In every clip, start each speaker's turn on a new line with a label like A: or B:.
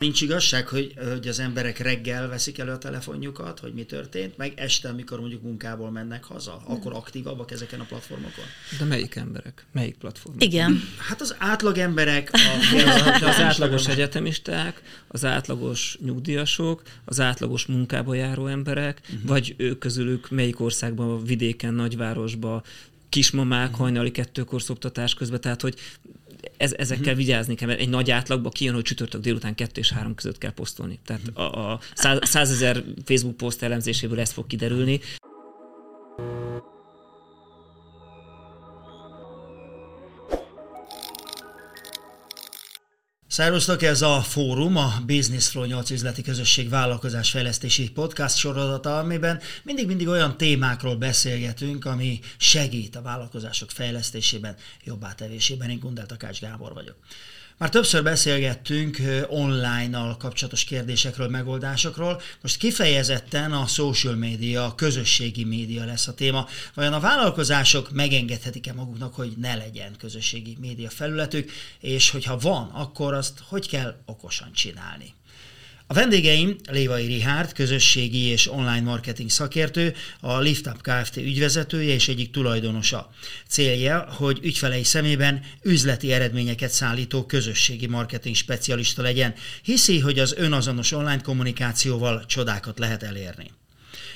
A: Nincs igazság, hogy, hogy az emberek reggel veszik elő a telefonjukat, hogy mi történt, meg este, amikor mondjuk munkából mennek haza, akkor aktívabbak ezeken a platformokon?
B: De melyik emberek? Melyik platformok?
C: Igen.
A: Hát az átlag emberek, a,
B: az, az átlagos egyetemisták, az átlagos nyugdíjasok, az átlagos munkába járó emberek, uh-huh. vagy ők közülük melyik országban, vidéken, nagyvárosban, kismamák uh-huh. hajnali kettőkor szoktatás közben, tehát hogy ez, ezekkel uh-huh. vigyázni kell, mert egy nagy átlagban kijön, hogy csütörtök délután kettő és három között kell posztolni. Tehát a, a százezer Facebook poszt elemzéséből ez fog kiderülni.
A: Szervusztok, ez a fórum, a Business Flow 8 üzleti közösség vállalkozás fejlesztési podcast sorozata, amiben mindig-mindig olyan témákról beszélgetünk, ami segít a vállalkozások fejlesztésében, jobbá tevésében. Én Gundel Takács Gábor vagyok. Már többször beszélgettünk online-nal kapcsolatos kérdésekről, megoldásokról. Most kifejezetten a social media, a közösségi média lesz a téma. Vajon a vállalkozások megengedhetik-e maguknak, hogy ne legyen közösségi média felületük, és hogyha van, akkor azt hogy kell okosan csinálni? A vendégeim Lévai Rihárd, közösségi és online marketing szakértő, a LiftUp Kft. ügyvezetője és egyik tulajdonosa. Célja, hogy ügyfelei szemében üzleti eredményeket szállító közösségi marketing specialista legyen, hiszi, hogy az önazonos online kommunikációval csodákat lehet elérni.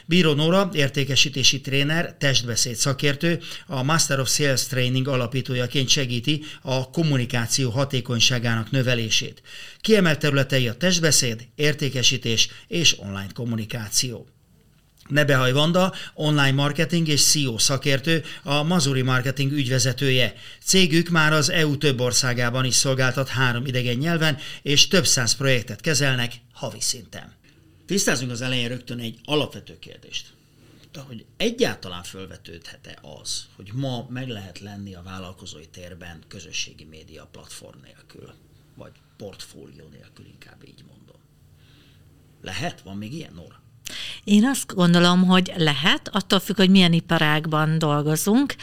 A: Bíró Nóra, értékesítési tréner, testbeszéd szakértő, a Master of Sales Training alapítójaként segíti a kommunikáció hatékonyságának növelését. Kiemelt területei a testbeszéd, értékesítés és online kommunikáció. Nebehaj Vanda, online marketing és CEO szakértő, a Mazuri Marketing ügyvezetője. Cégük már az EU több országában is szolgáltat három idegen nyelven, és több száz projektet kezelnek havi szinten. Tisztázunk az elején rögtön egy alapvető kérdést. De hogy egyáltalán fölvetődhet-e az, hogy ma meg lehet lenni a vállalkozói térben közösségi média platform nélkül, vagy portfólió nélkül, inkább így mondom. Lehet? Van még ilyen, Nora?
C: Én azt gondolom, hogy lehet, attól függ, hogy milyen iparágban dolgozunk.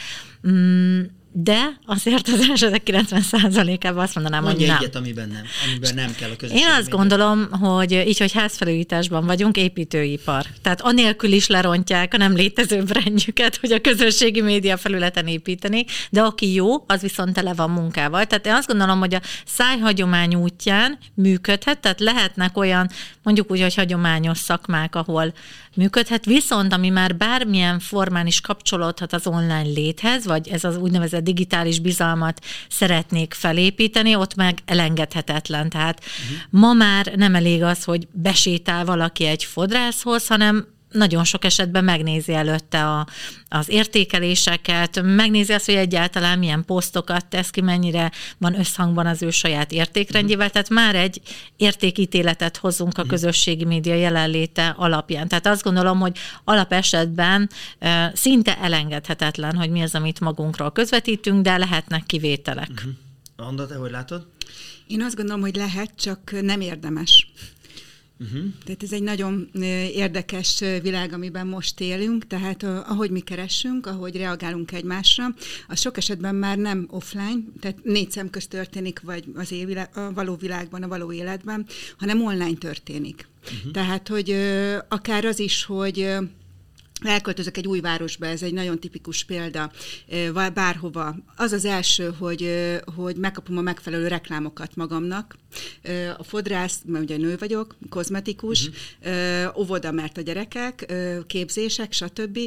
C: Mm, de azért az esetek 90%-ában azt mondanám,
A: Mondja
C: hogy nem.
A: egyet, amiben nem, amiben nem kell a közösség.
C: Én azt gondolom, hogy így, hogy házfelújításban vagyunk, építőipar. Tehát anélkül is lerontják a nem létező brandjüket, hogy a közösségi média felületen építeni, de aki jó, az viszont tele van munkával. Tehát én azt gondolom, hogy a szájhagyomány útján működhet, tehát lehetnek olyan, mondjuk úgy, hogy hagyományos szakmák, ahol működhet, viszont ami már bármilyen formán is kapcsolódhat az online léthez, vagy ez az úgynevezett digitális bizalmat szeretnék felépíteni, ott meg elengedhetetlen. Tehát uh-huh. ma már nem elég az, hogy besétál valaki egy fodrászhoz, hanem nagyon sok esetben megnézi előtte a, az értékeléseket, megnézi azt, hogy egyáltalán milyen posztokat tesz ki, mennyire van összhangban az ő saját értékrendjével, tehát már egy értékítéletet hozunk a közösségi média jelenléte alapján. Tehát azt gondolom, hogy alapesetben szinte elengedhetetlen, hogy mi az, amit magunkról közvetítünk, de lehetnek kivételek. Uh-huh.
A: Anda, te hogy látod?
D: Én azt gondolom, hogy lehet, csak nem érdemes. Uh-huh. Tehát ez egy nagyon érdekes világ, amiben most élünk, tehát ahogy mi keressünk, ahogy reagálunk egymásra, az sok esetben már nem offline, tehát négy szem közt történik, vagy az élvilág, a való világban, a való életben, hanem online történik. Uh-huh. Tehát, hogy akár az is, hogy elköltözök egy új városba, ez egy nagyon tipikus példa, bárhova. Az az első, hogy, hogy megkapom a megfelelő reklámokat magamnak. A fodrász, mert ugye nő vagyok, kozmetikus, uh-huh. óvoda, mert a gyerekek, képzések, stb.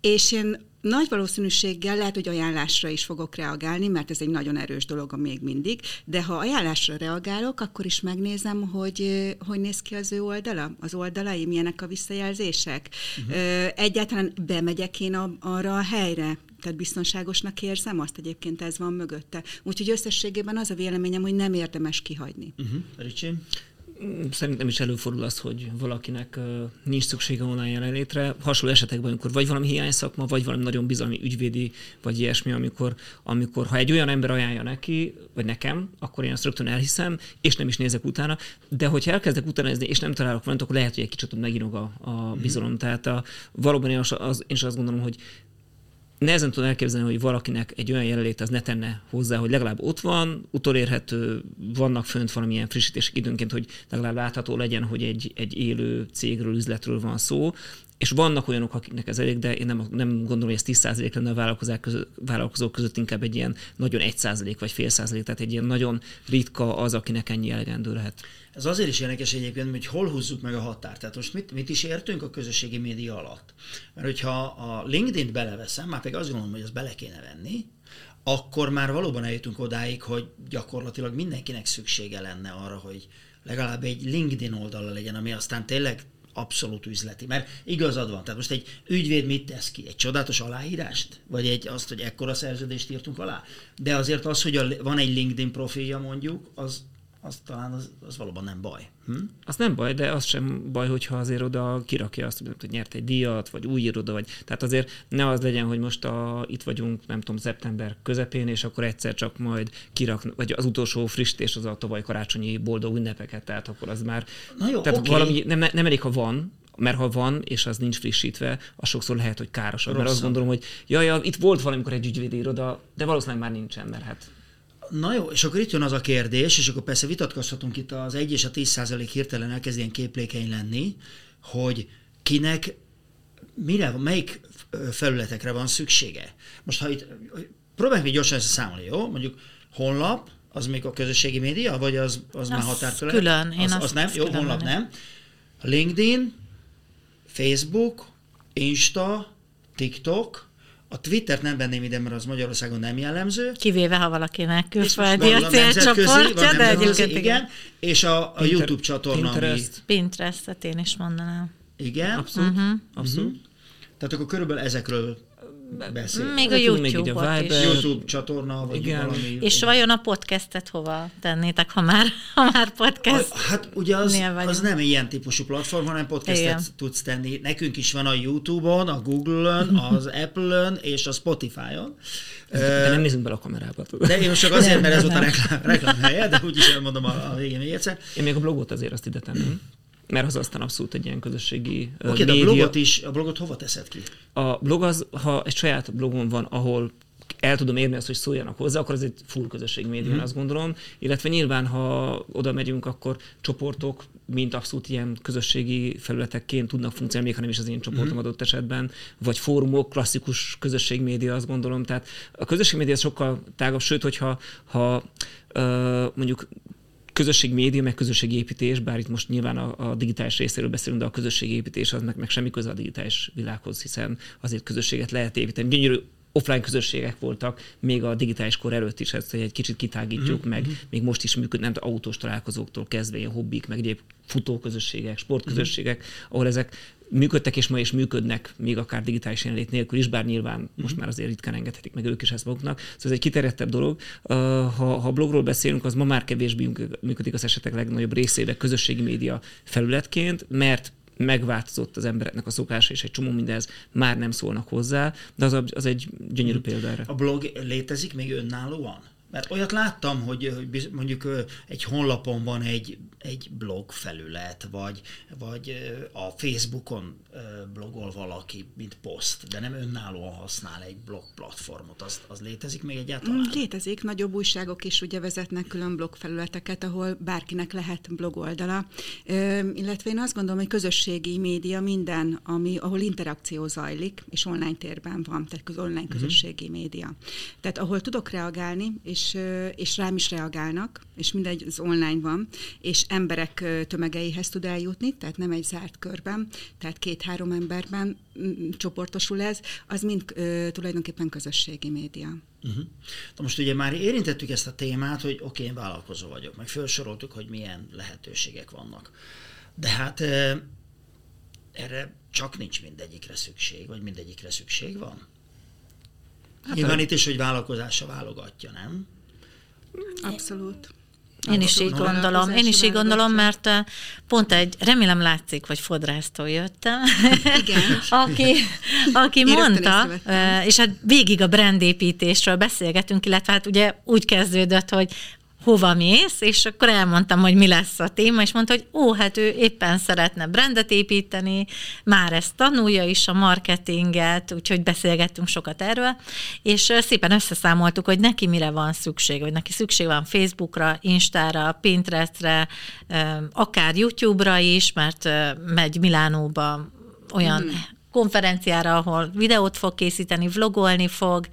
D: És én nagy valószínűséggel lehet, hogy ajánlásra is fogok reagálni, mert ez egy nagyon erős dolog még mindig, de ha ajánlásra reagálok, akkor is megnézem, hogy hogy néz ki az ő oldala, az oldalai, milyenek a visszajelzések. Uh-huh. Egyáltalán bemegyek én a, arra a helyre, tehát biztonságosnak érzem azt, egyébként ez van mögötte. Úgyhogy összességében az a véleményem, hogy nem érdemes kihagyni.
A: Uh-huh. Ricsi?
B: Szerintem is előfordul az, hogy valakinek nincs szüksége online jelenlétre. Hasonló esetekben, amikor vagy valami hiány szakma, vagy valami nagyon bizalmi ügyvédi, vagy ilyesmi, amikor, amikor ha egy olyan ember ajánlja neki, vagy nekem, akkor én azt rögtön elhiszem, és nem is nézek utána. De hogyha elkezdek utánézni, és nem találok valamit, akkor lehet, hogy egy kicsit megírom a, a bizalom. Mm. Tehát a, valóban én, az, az, én is azt gondolom, hogy nehezen tudom elképzelni, hogy valakinek egy olyan jelenlét az ne tenne hozzá, hogy legalább ott van, utolérhető, vannak fönt valamilyen frissítések időnként, hogy legalább látható legyen, hogy egy, egy élő cégről, üzletről van szó, és vannak olyanok, akiknek ez elég, de én nem, nem gondolom, hogy ez 10% lenne a vállalkozók között, vállalkozók között, inkább egy ilyen nagyon 1% vagy fél százalék, tehát egy ilyen nagyon ritka az, akinek ennyi elegendő lehet.
A: Ez azért is érdekes egyébként, hogy hol húzzuk meg a határt. Tehát most mit, mit is értünk a közösségi média alatt? Mert hogyha a LinkedIn-t beleveszem, már pedig azt gondolom, hogy azt bele kéne venni, akkor már valóban eljutunk odáig, hogy gyakorlatilag mindenkinek szüksége lenne arra, hogy legalább egy LinkedIn oldala legyen, ami aztán tényleg abszolút üzleti. Mert igazad van. Tehát most egy ügyvéd mit tesz ki? Egy csodálatos aláírást? Vagy egy azt, hogy ekkora szerződést írtunk alá? De azért az, hogy a, van egy LinkedIn profilja mondjuk, az, az talán az, az valóban nem baj. Hm?
B: Az nem baj, de az sem baj, hogyha azért oda kirakja azt, hogy nyert egy díjat, vagy új iroda, vagy tehát azért ne az legyen, hogy most a, itt vagyunk, nem tudom, szeptember közepén, és akkor egyszer csak majd kirak, vagy az utolsó frissítés az a tavaly karácsonyi boldog ünnepeket, tehát akkor az már,
A: Na jó,
B: tehát
A: oké.
B: valami, nem, nem elég, ha van, mert ha van, és az nincs frissítve, az sokszor lehet, hogy károsabb. Mert azt
A: Rosszabb.
B: gondolom, hogy jaj, ja, itt volt valamikor egy ügyvédi iroda, de valószínűleg már nincsen, mert hát
A: Na jó, és akkor itt jön az a kérdés, és akkor persze vitatkozhatunk itt az 1 és a 10 százalék hirtelen elkezd ilyen képlékeny lenni, hogy kinek mire, melyik felületekre van szüksége. Most ha itt, próbáljuk még gyorsan ezt számolni, jó? Mondjuk honlap, az még a közösségi média, vagy az, az már
C: Az
A: határkölet?
C: külön, én
A: az,
C: azt
A: az nem, jó, honlap nem. LinkedIn, Facebook, Insta, TikTok, a Twittert nem venném ide, mert az Magyarországon nem jellemző.
C: Kivéve, ha valakinek külföldi a célcsoportja, de egyébként igen.
A: És a, a
B: Pinter-
A: YouTube csatorna, ami...
B: Pinterest.
C: Pinterestet én is mondanám.
A: Igen.
B: abszolút, uh-huh. abszolút.
A: Tehát akkor körülbelül ezekről beszél.
C: Még a
B: még
C: YouTube-ot is.
A: YouTube csatorna, vagy
B: Igen.
A: valami...
C: És vajon a podcastet hova tennétek, ha már, ha már podcast?
A: A, hát ugye az, az nem ilyen típusú platform, hanem podcastet
C: Igen.
A: tudsz tenni. Nekünk is van a YouTube-on, a Google-ön, az Apple-ön és a Spotify-on.
B: De nem nézünk bele a kamerába. tudod.
A: De én most csak azért, mert ez volt a reklám, reklám helye, de úgyis elmondom a, a végén még egyszer.
B: Én még a blogot azért azt ide tenném. Mert az aztán abszolút egy ilyen közösségi
A: Oké, de a
B: média.
A: blogot is, a blogot hova teszed ki?
B: A blog az, ha egy saját blogom van, ahol el tudom érni azt, hogy szóljanak hozzá, akkor az egy full közösség média, mm. azt gondolom. Illetve nyilván, ha oda megyünk, akkor csoportok, mint abszolút ilyen közösségi felületekként tudnak funkcionálni, még ha nem is az én csoportom mm. adott esetben, vagy fórumok, klasszikus közösségmédia, azt gondolom. Tehát a közösségmédia az sokkal tágabb, sőt, hogyha ha, ö, mondjuk közösségmédia, meg közösségépítés, bár itt most nyilván a, a digitális részéről beszélünk, de a közösségépítés az meg, meg semmi köze a digitális világhoz, hiszen azért közösséget lehet építeni. Gyönyörű offline közösségek voltak még a digitális kor előtt is, ezt egy kicsit kitágítjuk, mm-hmm. meg még most is működnek, nem autós találkozóktól kezdve ilyen hobbik, meg egyéb futóközösségek, sportközösségek, mm-hmm. ahol ezek működtek és ma is működnek, még akár digitális jelenlét nélkül is, bár nyilván mm-hmm. most már azért ritkán engedhetik meg ők is ezt maguknak. Szóval ez egy kiterjedtebb dolog. Ha, ha blogról beszélünk, az ma már kevésbé működik az esetek legnagyobb részébe közösségi média felületként, mert megváltozott az embereknek a szokása, és egy csomó mindenhez már nem szólnak hozzá, de az, a- az egy gyönyörű példa erre.
A: A blog létezik még önállóan? Mert olyat láttam, hogy hogy mondjuk egy honlapon van egy, egy blog felület, vagy, vagy a Facebookon blogol valaki, mint poszt, de nem önállóan használ egy blog platformot. Az, az létezik még
D: Mm,
A: egyáltalán?
D: Létezik, nagyobb újságok is ugye vezetnek külön blogfelületeket, ahol bárkinek lehet blogoldala. Ö, illetve én azt gondolom, hogy közösségi média minden, ami, ahol interakció zajlik, és online térben van, tehát az online közösségi média. Tehát ahol tudok reagálni, és, ö, és rám is reagálnak, és mindegy, az online van, és emberek tömegeihez tud eljutni, tehát nem egy zárt körben, tehát két-három emberben csoportosul ez, az mind ö, tulajdonképpen közösségi média.
A: Uh-huh. Na most ugye már érintettük ezt a témát, hogy oké, okay, én vállalkozó vagyok, meg felsoroltuk, hogy milyen lehetőségek vannak. De hát eh, erre csak nincs mindegyikre szükség, vagy mindegyikre szükség van? Hát Nyilván itt is, hogy vállalkozása válogatja, nem?
D: Abszolút.
C: Én is így gondolom, én is így gondolom, mert eh, pont egy, remélem látszik, hogy fodrásztól jöttem,
D: Igen.
C: aki, aki
D: Én
C: mondta, eh, és hát végig a brandépítésről beszélgetünk, illetve hát ugye úgy kezdődött, hogy hova mész, és akkor elmondtam, hogy mi lesz a téma, és mondta, hogy ó, hát ő éppen szeretne brandet építeni, már ezt tanulja is a marketinget, úgyhogy beszélgettünk sokat erről, és szépen összeszámoltuk, hogy neki mire van szükség, hogy neki szükség van Facebookra, Instára, Pinterestre, akár YouTube-ra is, mert megy Milánóba olyan mm konferenciára, ahol videót fog készíteni, vlogolni fog,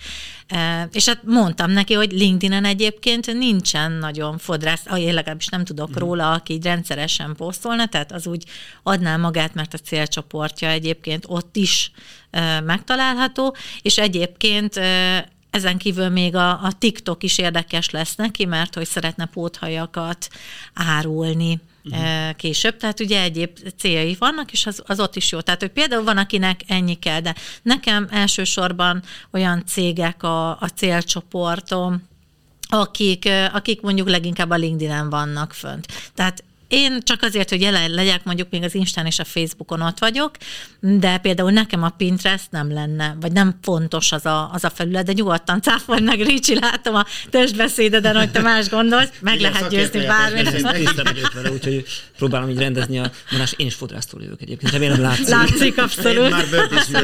C: és hát mondtam neki, hogy LinkedIn-en egyébként nincsen nagyon fodrász, én legalábbis nem tudok mm. róla, aki így rendszeresen posztolna, tehát az úgy adná magát, mert a célcsoportja egyébként ott is megtalálható, és egyébként ezen kívül még a, a TikTok is érdekes lesz neki, mert hogy szeretne póthajakat árulni uh-huh. később, tehát ugye egyéb céljai vannak, és az, az ott is jó. Tehát, hogy például van, akinek ennyi kell, de nekem elsősorban olyan cégek a, a célcsoportom, akik, akik mondjuk leginkább a LinkedIn-en vannak fönt. Tehát én csak azért, hogy jelen legyek, mondjuk még az Instán és a Facebookon ott vagyok, de például nekem a Pinterest nem lenne, vagy nem fontos az a, az a felület, de nyugodtan cáfolj meg, Ricsi, látom a testbeszédeden, hogy te más gondolsz, meg Igen, lehet győzni bármit.
B: úgyhogy próbálom így rendezni a vonás. Én is fodrásztól jövök egyébként, remélem látszik.
C: Látszik, abszolút. Én
B: már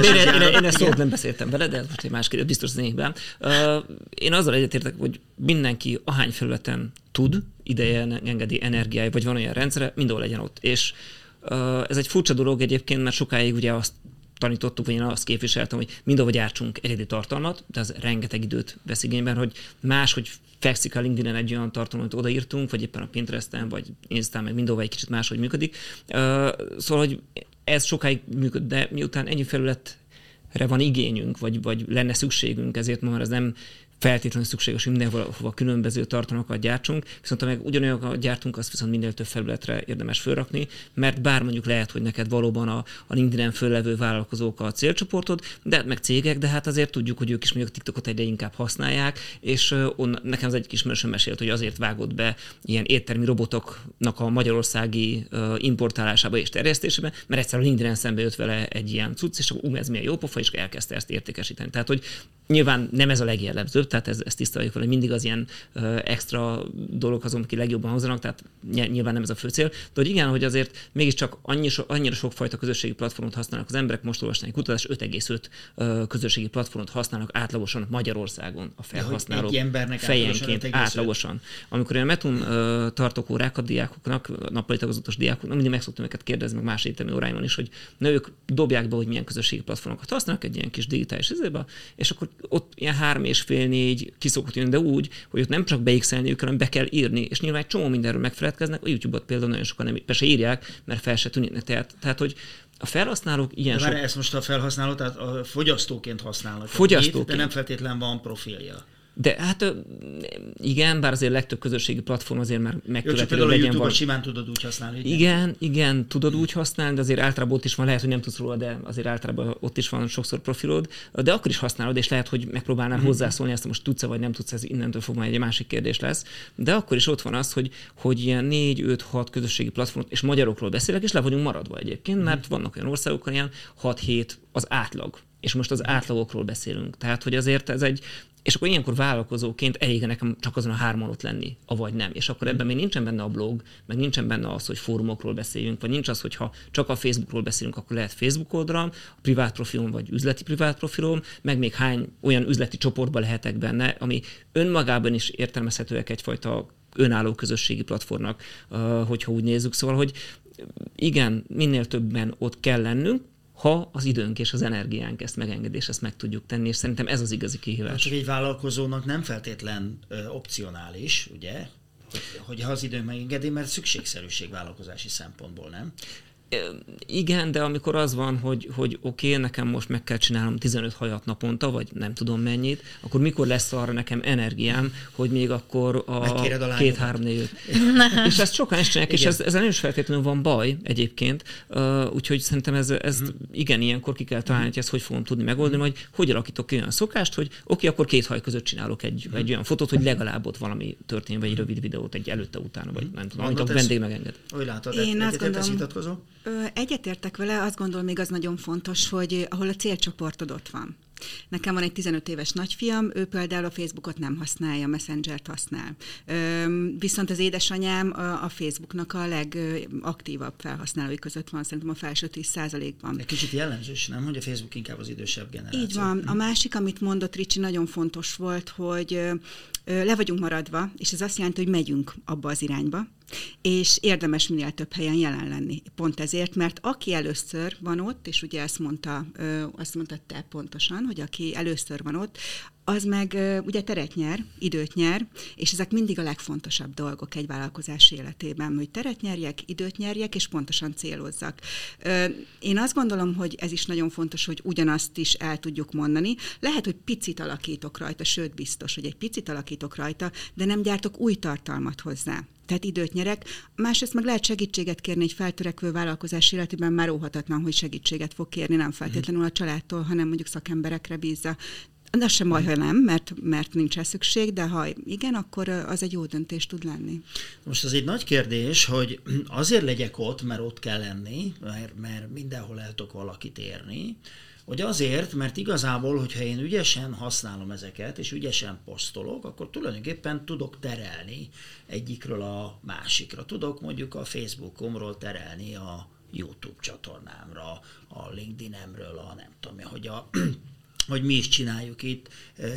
B: én, én, én, én ezt szót nem beszéltem vele, de most egy más kérdés, biztos néhben. Uh, én azzal egyetértek, hogy mindenki ahány felületen tud, ideje engedi energiája, vagy van olyan rendszere, mindenhol legyen ott. És ez egy furcsa dolog egyébként, mert sokáig ugye azt tanítottuk, vagy én azt képviseltem, hogy mindenhol gyártsunk egyedi tartalmat, de az rengeteg időt vesz igényben, hogy más, hogy fekszik a LinkedIn-en egy olyan tartalmat, amit odaírtunk, vagy éppen a Pinteresten, vagy Instán, meg mindenhol egy kicsit máshogy működik. Szóval, hogy ez sokáig működ, de miután ennyi felületre van igényünk, vagy, vagy lenne szükségünk, ezért ma már ez nem feltétlenül szükséges, hogy mindenhova különböző tartalmakat gyártsunk, viszont ha meg ugyanolyan gyártunk, azt viszont minél több felületre érdemes fölrakni, mert bár mondjuk lehet, hogy neked valóban a, a LinkedIn-en föllevő vállalkozók a célcsoportod, de meg cégek, de hát azért tudjuk, hogy ők is mondjuk TikTokot egyre inkább használják, és on, nekem az egy ismerősöm mesélt, hogy azért vágott be ilyen éttermi robotoknak a magyarországi importálásába és terjesztésébe, mert egyszer a LinkedIn-en szembe jött vele egy ilyen cucc, és akkor ez milyen jó pofa, és elkezdte ezt értékesíteni. Tehát, hogy Nyilván nem ez a legjellemzőbb, tehát ez, ezt tiszteljük fel, hogy mindig az ilyen extra dolog azon, aki legjobban hozzanak, tehát nyilván nem ez a fő cél. De hogy igen, hogy azért mégiscsak annyi, annyira sokfajta közösségi platformot használnak az emberek, most olvasnánk kutatás, 5,5 uh, közösségi platformot használnak átlagosan Magyarországon a felhasználók egy embernek fejenként átlagosan. Amikor én a Metum tartok órákat diákoknak, nappali tagozatos diákoknak, mindig meg szoktam őket kérdezni, meg más egyetemi óráimon is, hogy na, ők dobják be, hogy milyen közösségi platformokat használnak egy ilyen kis digitális izébe, és akkor ott ilyen három és fél négy kiszokott jönni, de úgy, hogy ott nem csak beixelniük, hanem be kell írni, és nyilván egy csomó mindenről megfeledkeznek, a YouTube-ot például nagyon sokan nem be se írják, mert fel se tűnik. Tehát, tehát hogy a felhasználók ilyen
A: de sok... ezt most a felhasználó, tehát a fogyasztóként használnak. Fogyasztóként. De nem feltétlenül van profilja.
B: De hát igen, bár azért legtöbb közösségi platform azért már megkövető,
A: hogy legyen van. simán tudod úgy használni.
B: Igen, nem? igen, tudod úgy használni, de azért általában ott is van, lehet, hogy nem tudsz róla, de azért általában ott is van sokszor profilod, de akkor is használod, és lehet, hogy megpróbálnál hmm. hozzászólni, ezt most tudsz vagy nem tudsz, ez innentől fog majd egy másik kérdés lesz. De akkor is ott van az, hogy, hogy ilyen 4, 5, 6 közösségi platformot, és magyarokról beszélek, és le vagyunk maradva egyébként, mert hmm. vannak olyan országok, ilyen 6-7 az átlag és most az átlagokról beszélünk. Tehát, hogy azért ez egy, és akkor ilyenkor vállalkozóként elég nekem csak azon a hárman ott lenni, avagy nem. És akkor ebben még nincsen benne a blog, meg nincsen benne az, hogy fórumokról beszéljünk, vagy nincs az, hogy ha csak a Facebookról beszélünk, akkor lehet Facebook oldalam, a privát profilom, vagy üzleti privát profilom, meg még hány olyan üzleti csoportba lehetek benne, ami önmagában is értelmezhetőek egyfajta önálló közösségi platformnak, hogyha úgy nézzük. Szóval, hogy igen, minél többen ott kell lennünk, ha az időnk és az energiánk ezt megengedi, ezt meg tudjuk tenni, és szerintem ez az igazi kihívás.
A: Csak egy vállalkozónak nem feltétlen ö, opcionális, ugye, hogy, hogy ha az idő megengedi, mert szükségszerűség vállalkozási szempontból, nem?
B: Igen, de amikor az van, hogy, hogy oké, okay, nekem most meg kell csinálnom 15 hajat naponta, vagy nem tudom mennyit, akkor mikor lesz arra nekem energiám, hogy még akkor a, két-három négy És ezt sokan ezt csinálják, és ez, ezzel nem is feltétlenül van baj egyébként, uh, úgyhogy szerintem ez, ez uh-huh. igen, ilyenkor ki kell találni, hogy ezt hogy fogom tudni megoldani, vagy hogy alakítok olyan szokást, hogy oké, okay, akkor két haj között csinálok egy, uh-huh. egy olyan fotót, hogy legalább ott valami történik, vagy egy rövid videót, egy előtte-utána, vagy nem tudom, amit a vendég megenged.
A: Látod, Én azt gondolom,
D: Egyetértek vele, azt gondolom még az nagyon fontos, hogy ahol a célcsoportod ott van. Nekem van egy 15 éves nagyfiam, ő például a Facebookot nem használja, Messenger-t használ. Viszont az édesanyám a Facebooknak a legaktívabb felhasználói között van, szerintem a felső 10 százalékban.
A: Egy kicsit jellemzős, nem, hogy a Facebook inkább az idősebb generáció.
D: Így van. A másik, amit mondott Ricsi, nagyon fontos volt, hogy le vagyunk maradva, és ez azt jelenti, hogy megyünk abba az irányba, és érdemes minél több helyen jelen lenni. Pont ezért, mert aki először van ott, és ugye ezt mondta, azt mondta te pontosan, hogy aki először van ott, az meg ugye teret nyer, időt nyer, és ezek mindig a legfontosabb dolgok egy vállalkozás életében, hogy teret nyerjek, időt nyerjek, és pontosan célozzak. Én azt gondolom, hogy ez is nagyon fontos, hogy ugyanazt is el tudjuk mondani. Lehet, hogy picit alakítok rajta, sőt biztos, hogy egy picit alakítok rajta, de nem gyártok új tartalmat hozzá tehát időt nyerek. Másrészt meg lehet segítséget kérni egy feltörekvő vállalkozás életében, már óhatatlan, hogy segítséget fog kérni, nem feltétlenül a családtól, hanem mondjuk szakemberekre bízza. De sem baj, ha nem, mert, mert nincs rá szükség, de ha igen, akkor az egy jó döntés tud lenni.
A: Most az egy nagy kérdés, hogy azért legyek ott, mert ott kell lenni, mert, mert mindenhol el tudok valakit érni, hogy azért, mert igazából, hogyha én ügyesen használom ezeket, és ügyesen posztolok, akkor tulajdonképpen tudok terelni egyikről a másikra. Tudok mondjuk a Facebookomról terelni a YouTube csatornámra, a LinkedIn-emről, a nem tudom, hogy a hogy mi is csináljuk itt,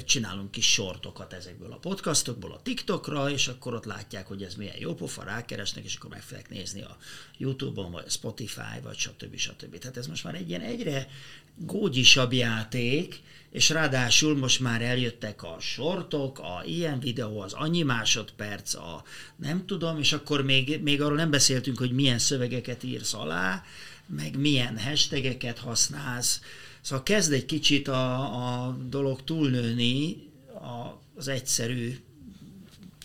A: csinálunk kis sortokat ezekből a podcastokból a TikTokra, és akkor ott látják, hogy ez milyen jó pofa, rákeresnek, és akkor meg fogják nézni a YouTube-on, vagy Spotify, vagy stb. stb. Tehát ez most már egy ilyen egyre gógyisabb játék, és ráadásul most már eljöttek a sortok, a ilyen videó, az annyi másodperc, a nem tudom, és akkor még, még arról nem beszéltünk, hogy milyen szövegeket írsz alá, meg milyen hashtageket használsz, Szóval kezd egy kicsit a, a dolog túlnőni a, az egyszerű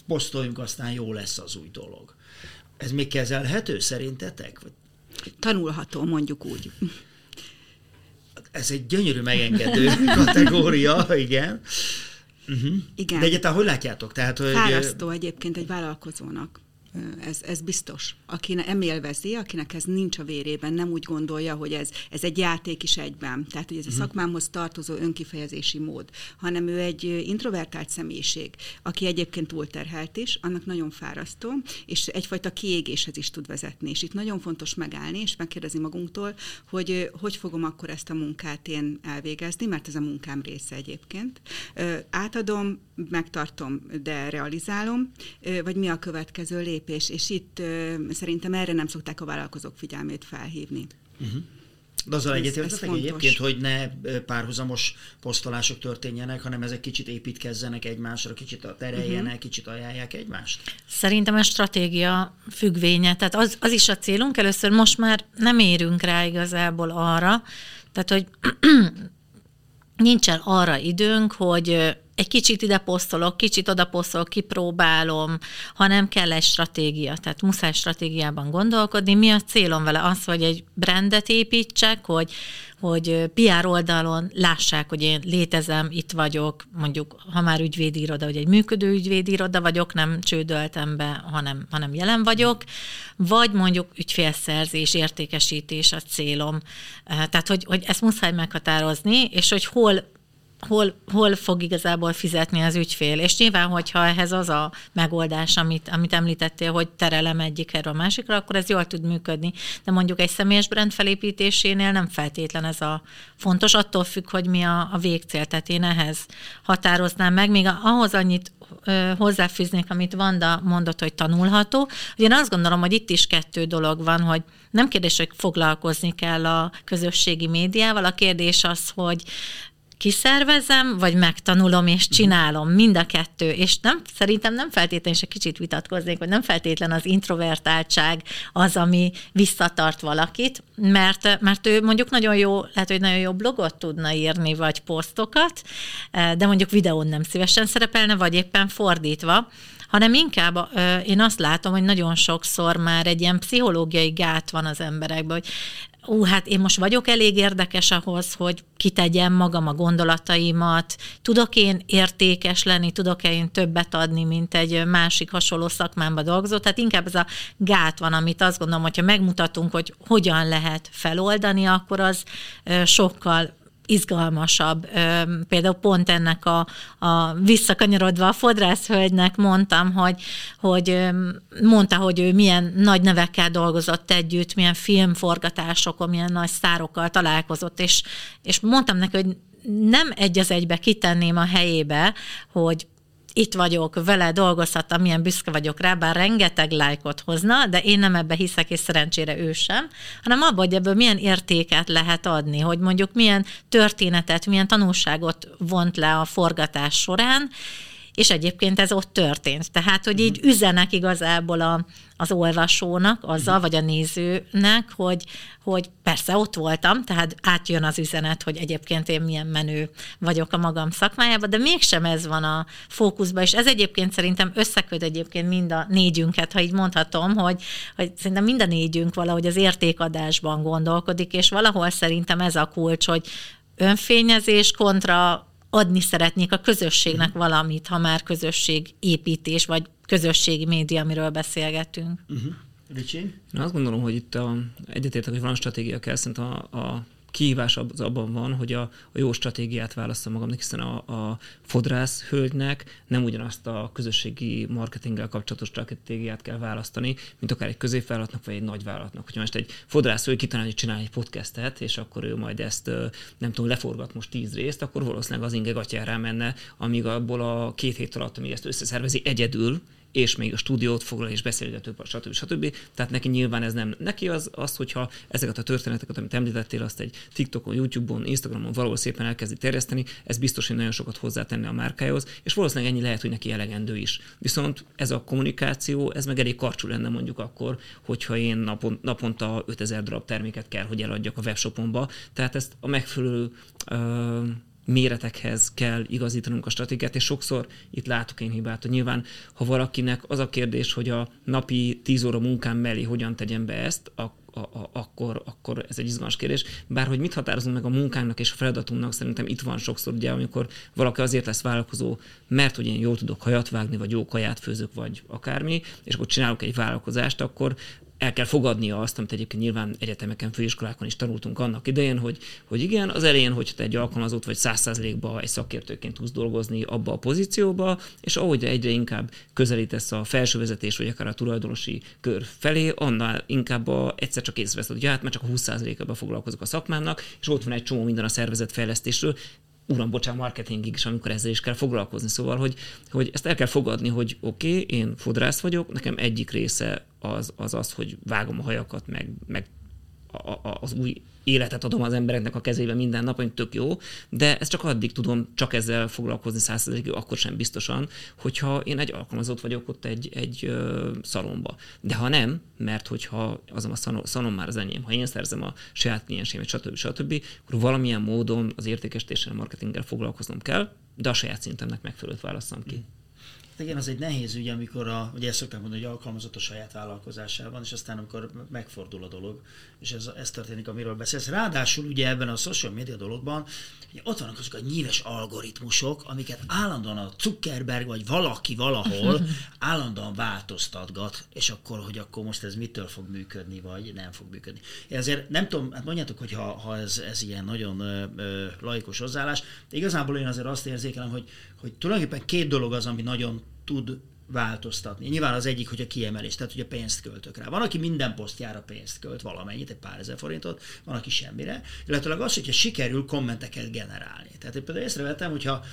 A: posztoljunk, aztán jó lesz az új dolog. Ez még kezelhető szerintetek?
D: Tanulható, mondjuk úgy.
A: Ez egy gyönyörű megengedő kategória, igen. Uh-huh. Igen. De egyáltalán hogy látjátok?
D: Tehát, hogy... Fárasztó egyébként egy vállalkozónak. Ez, ez biztos. Aki nem élvezi, akinek ez nincs a vérében, nem úgy gondolja, hogy ez, ez egy játék is egyben. Tehát, hogy ez a mhm. szakmámhoz tartozó önkifejezési mód, hanem ő egy introvertált személyiség, aki egyébként túlterhelt is, annak nagyon fárasztó, és egyfajta kiégéshez is tud vezetni. És itt nagyon fontos megállni, és megkérdezni magunktól, hogy hogy fogom akkor ezt a munkát én elvégezni, mert ez a munkám része egyébként. Átadom, megtartom, de realizálom, vagy mi a következő lépés, és itt szerintem erre nem szokták a vállalkozók figyelmét felhívni. Uh-huh.
A: De azzal egyetértetek egyébként, hogy ne párhuzamos posztolások történjenek, hanem ezek kicsit építkezzenek egymásra, kicsit tereljenek, uh-huh. kicsit ajánlják egymást?
C: Szerintem a stratégia függvénye. Tehát az, az is a célunk. Először most már nem érünk rá igazából arra, tehát hogy nincsen arra időnk, hogy egy kicsit ide posztolok, kicsit oda posztolok, kipróbálom, hanem kell egy stratégia. Tehát muszáj stratégiában gondolkodni. Mi a célom vele? Az, hogy egy brandet építsek, hogy, hogy PR oldalon lássák, hogy én létezem, itt vagyok, mondjuk, ha már ügyvédi iroda, hogy egy működő ügyvédi iroda vagyok, nem csődöltem be, hanem, hanem jelen vagyok, vagy mondjuk ügyfélszerzés, értékesítés a célom. Tehát, hogy, hogy ezt muszáj meghatározni, és hogy hol hol, hol fog igazából fizetni az ügyfél. És nyilván, hogyha ehhez az a megoldás, amit, amit említettél, hogy terelem egyik erről a másikra, akkor ez jól tud működni. De mondjuk egy személyes brand felépítésénél nem feltétlen ez a fontos, attól függ, hogy mi a, a végcél. Tehát én ehhez határoznám meg, még ahhoz annyit hozzáfűznék, amit Vanda mondott, hogy tanulható. Ugye én azt gondolom, hogy itt is kettő dolog van, hogy nem kérdés, hogy foglalkozni kell a közösségi médiával, a kérdés az, hogy kiszervezem, vagy megtanulom és csinálom, mind a kettő, és nem, szerintem nem feltétlenül, és egy kicsit vitatkoznék, hogy nem feltétlen az introvertáltság az, ami visszatart valakit, mert, mert ő mondjuk nagyon jó, lehet, hogy nagyon jó blogot tudna írni, vagy posztokat, de mondjuk videón nem szívesen szerepelne, vagy éppen fordítva, hanem inkább én azt látom, hogy nagyon sokszor már egy ilyen pszichológiai gát van az emberekben, hogy ú, hát én most vagyok elég érdekes ahhoz, hogy kitegyem magam a gondolataimat, tudok én értékes lenni, tudok-e én többet adni, mint egy másik hasonló szakmámba dolgozó. Tehát inkább ez a gát van, amit azt gondolom, hogyha megmutatunk, hogy hogyan lehet feloldani, akkor az sokkal izgalmasabb. Például pont ennek a, a visszakanyarodva a fodrászhölgynek mondtam, hogy, hogy mondta, hogy ő milyen nagy nevekkel dolgozott együtt, milyen filmforgatásokon, milyen nagy sztárokkal találkozott, és, és mondtam neki, hogy nem egy az egybe kitenném a helyébe, hogy itt vagyok, vele dolgozhattam, milyen büszke vagyok rá, bár rengeteg lájkot hozna, de én nem ebbe hiszek, és szerencsére ő sem, hanem abban, hogy ebből milyen értéket lehet adni, hogy mondjuk milyen történetet, milyen tanulságot vont le a forgatás során, és egyébként ez ott történt. Tehát, hogy így üzenek igazából a, az olvasónak, azzal, vagy a nézőnek, hogy, hogy persze ott voltam, tehát átjön az üzenet, hogy egyébként én milyen menő vagyok a magam szakmájában, de mégsem ez van a fókuszban, és ez egyébként szerintem összeköt egyébként mind a négyünket, ha így mondhatom, hogy, hogy szerintem mind a négyünk valahogy az értékadásban gondolkodik, és valahol szerintem ez a kulcs, hogy önfényezés kontra adni szeretnék a közösségnek uh-huh. valamit, ha már közösségépítés, vagy közösségi média, amiről beszélgetünk.
A: Uh-huh. Ricsi?
B: Én azt gondolom, hogy itt a, egyetértek, hogy van stratégia kell, szerintem a, a kihívás az abban van, hogy a, a jó stratégiát választom magamnak, hiszen a, a fodrász hölgynek nem ugyanazt a közösségi marketinggel kapcsolatos stratégiát kell választani, mint akár egy középvállalatnak vagy egy nagy vállalatnak. Hogyha most egy fodrász hölgy kitalálja, hogy csinál egy podcastet, és akkor ő majd ezt nem tudom, leforgat most tíz részt, akkor valószínűleg az inge gatyára menne, amíg abból a két hét alatt, amíg ezt összeszervezi egyedül, és még a stúdiót foglal és beszélgető, stb. stb. Tehát neki nyilván ez nem. Neki az, az, hogyha ezeket a történeteket, amit említettél, azt egy TikTokon, YouTube-on, Instagramon valahol szépen elkezdi terjeszteni, ez biztos, hogy nagyon sokat hozzátenni a márkájához, és valószínűleg ennyi lehet, hogy neki elegendő is. Viszont ez a kommunikáció, ez meg elég karcsú lenne mondjuk akkor, hogyha én napon, naponta 5000 darab terméket kell, hogy eladjak a webshopomba. Tehát ezt a megfelelő uh, méretekhez kell igazítanunk a stratégiát, és sokszor itt látok én hibát, hogy nyilván, ha valakinek az a kérdés, hogy a napi 10 óra munkám mellé hogyan tegyem be ezt, a, a, a, akkor, akkor ez egy izgalmas kérdés. Bár hogy mit határozunk meg a munkánknak és a feladatunknak, szerintem itt van sokszor, ugye, amikor valaki azért lesz vállalkozó, mert hogy én jól tudok hajat vágni, vagy jó kaját főzök, vagy akármi, és akkor csinálok egy vállalkozást, akkor el kell fogadnia azt, amit egyébként nyilván egyetemeken, főiskolákon is tanultunk annak idején, hogy, hogy igen, az elején, hogy te egy alkalmazott vagy száz százalékba egy szakértőként tudsz dolgozni abba a pozícióba, és ahogy egyre inkább közelítesz a felső vezetés, vagy akár a tulajdonosi kör felé, annál inkább a, egyszer csak észreveszed, hogy hát már csak a 20%-ában foglalkozok a szakmának, és ott van egy csomó minden a szervezet fejlesztésről, uram, bocsánat, marketingig is, amikor ezzel is kell foglalkozni. Szóval, hogy, hogy ezt el kell fogadni, hogy oké, okay, én fodrász vagyok, nekem egyik része az az, az hogy vágom a hajakat, meg, meg a, a, az új életet adom az embereknek a kezébe minden nap, hogy tök jó, de ezt csak addig tudom csak ezzel foglalkozni százszerzelékig, akkor sem biztosan, hogyha én egy alkalmazott vagyok ott egy, egy ö, szalomba. De ha nem, mert hogyha az a szalom már az enyém, ha én szerzem a saját kliensémet, stb. stb., akkor valamilyen módon az értékesítéssel, marketinggel foglalkoznom kell, de a saját szintemnek megfelelőt válaszom ki. Mm.
A: Hát igen, az egy nehéz ügy, amikor a, ugye ezt szokták mondani, hogy alkalmazott a saját vállalkozásában, és aztán amikor megfordul a dolog, és ez, ez történik, amiről beszélsz. Ráadásul ugye ebben a social media dologban, ugye ott vannak azok a nyíves algoritmusok, amiket állandóan a Zuckerberg vagy valaki valahol állandóan változtatgat, és akkor, hogy akkor most ez mitől fog működni, vagy nem fog működni. Én azért nem tudom, hát mondjátok, hogy ha, ha ez, ez ilyen nagyon ö, ö, laikus hozzáállás, de igazából én azért azt érzékelem, hogy, hogy tulajdonképpen két dolog az, ami nagyon tud változtatni. Nyilván az egyik, hogy a kiemelés, tehát hogy a pénzt költök rá. Van, aki minden posztjára pénzt költ, valamennyit, egy pár ezer forintot, van, aki semmire, illetve az, hogyha sikerül kommenteket generálni. Tehát én például észrevettem, hogyha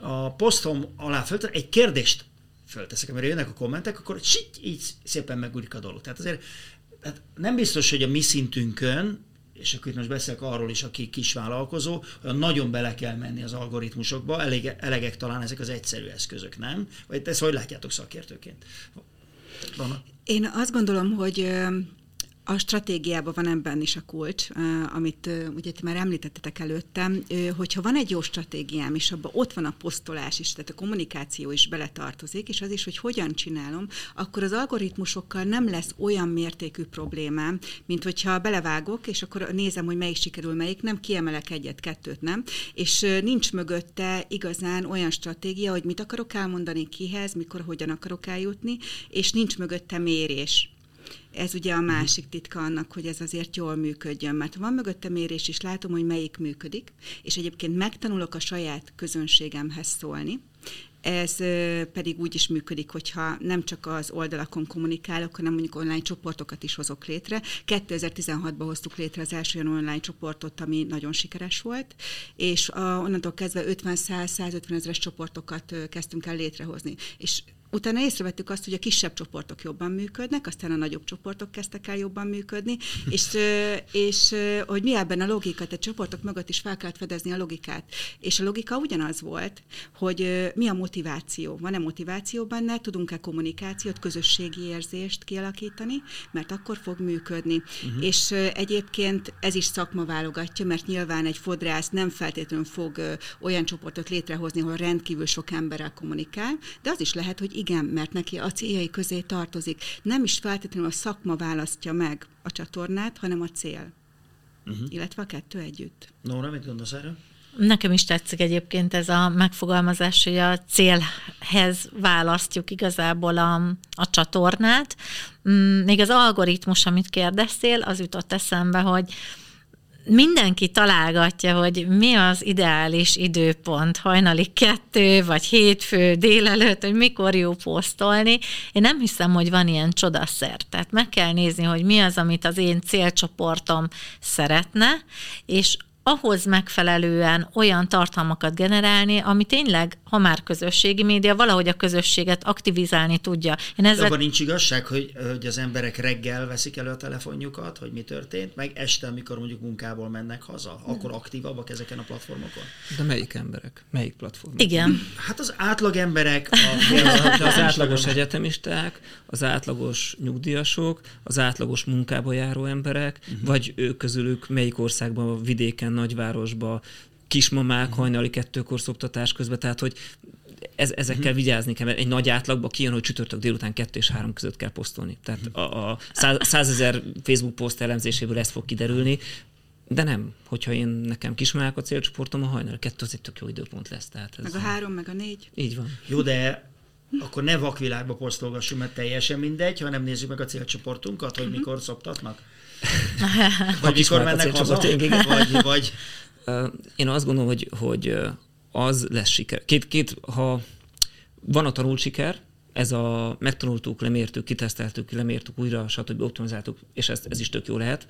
A: a posztom alá föltett egy kérdést fölteszek, amire jönnek a kommentek, akkor így szépen megúrik a dolog. Tehát azért tehát nem biztos, hogy a mi szintünkön és akkor itt most beszélek arról is, aki kisvállalkozó, hogy nagyon bele kell menni az algoritmusokba, elég, elegek talán ezek az egyszerű eszközök, nem? Vagy ezt hogy látjátok szakértőként?
D: Van? Én azt gondolom, hogy a stratégiában van ebben is a kulcs, amit ugye ti már említettetek előttem, hogyha van egy jó stratégiám, és abban ott van a posztolás is, tehát a kommunikáció is beletartozik, és az is, hogy hogyan csinálom, akkor az algoritmusokkal nem lesz olyan mértékű problémám, mint hogyha belevágok, és akkor nézem, hogy melyik sikerül, melyik nem, kiemelek egyet, kettőt nem, és nincs mögötte igazán olyan stratégia, hogy mit akarok elmondani kihez, mikor, hogyan akarok eljutni, és nincs mögötte mérés. Ez ugye a másik titka annak, hogy ez azért jól működjön, mert van mögötte mérés is, látom, hogy melyik működik, és egyébként megtanulok a saját közönségemhez szólni, ez pedig úgy is működik, hogyha nem csak az oldalakon kommunikálok, hanem mondjuk online csoportokat is hozok létre. 2016-ban hoztuk létre az első olyan online csoportot, ami nagyon sikeres volt, és onnantól kezdve 50-100-150 ezeres csoportokat kezdtünk el létrehozni. És Utána észrevettük azt, hogy a kisebb csoportok jobban működnek, aztán a nagyobb csoportok kezdtek el jobban működni, és, és hogy mi ebben a logika, tehát csoportok mögött is fel kellett fedezni a logikát. És a logika ugyanaz volt, hogy mi a motiváció. Van-e motiváció benne, tudunk-e kommunikációt, közösségi érzést kialakítani, mert akkor fog működni. Uh-huh. És egyébként ez is szakma válogatja, mert nyilván egy fodrász nem feltétlenül fog olyan csoportot létrehozni, ahol rendkívül sok emberrel kommunikál, de az is lehet, hogy igen, mert neki a céljai közé tartozik. Nem is feltétlenül a szakma választja meg a csatornát, hanem a cél. Uh-huh. Illetve a kettő együtt.
A: Nóra, mit gondolsz erről?
C: Nekem is tetszik egyébként ez a megfogalmazás, hogy a célhez választjuk igazából a, a csatornát. Mm, még az algoritmus, amit kérdeztél, az jutott eszembe, hogy mindenki találgatja, hogy mi az ideális időpont, hajnali kettő, vagy hétfő, délelőtt, hogy mikor jó posztolni. Én nem hiszem, hogy van ilyen csodaszer. Tehát meg kell nézni, hogy mi az, amit az én célcsoportom szeretne, és ahhoz megfelelően olyan tartalmakat generálni, ami tényleg, ha már közösségi média, valahogy a közösséget aktivizálni tudja.
A: Én ezzel... Abban nincs igazság, hogy, hogy az emberek reggel veszik elő a telefonjukat, hogy mi történt, meg este, amikor mondjuk munkából mennek haza, akkor aktívabbak ezeken a platformokon?
B: De melyik emberek? Melyik platformokon?
C: Igen.
A: Hát az átlag emberek,
B: a, az átlagos egyetemisták, az átlagos nyugdíjasok, az átlagos munkába járó emberek, uh-huh. vagy ők közülük melyik országban, vidéken nagyvárosba, kismamák uh-huh. hajnali kettőkor szoktatás közben, tehát hogy ez, ezekkel uh-huh. vigyázni kell, mert egy nagy átlagba kijön, hogy csütörtök délután kettő és három között kell posztolni. Tehát uh-huh. a, a százezer Facebook poszt elemzéséből ez fog kiderülni, de nem, hogyha én nekem kismamák a célcsoportom, a hajnal kettő az egy tök jó időpont lesz. Tehát ez
D: meg a három, meg a négy.
B: Így van.
A: Jó, de akkor ne vakvilágba posztolgassunk, mert teljesen mindegy, hanem nézzük meg a célcsoportunkat, hogy uh-huh. mikor szoptatnak. Vagy mikor mennek haza, vagy, vagy...
B: Én azt gondolom, hogy, hogy az lesz siker. Két, két, ha van a tanult siker, ez a megtanultuk, lemértük, kiteszteltük, lemértük újra, stb. optimizáltuk, és ez, ez is tök jó lehet.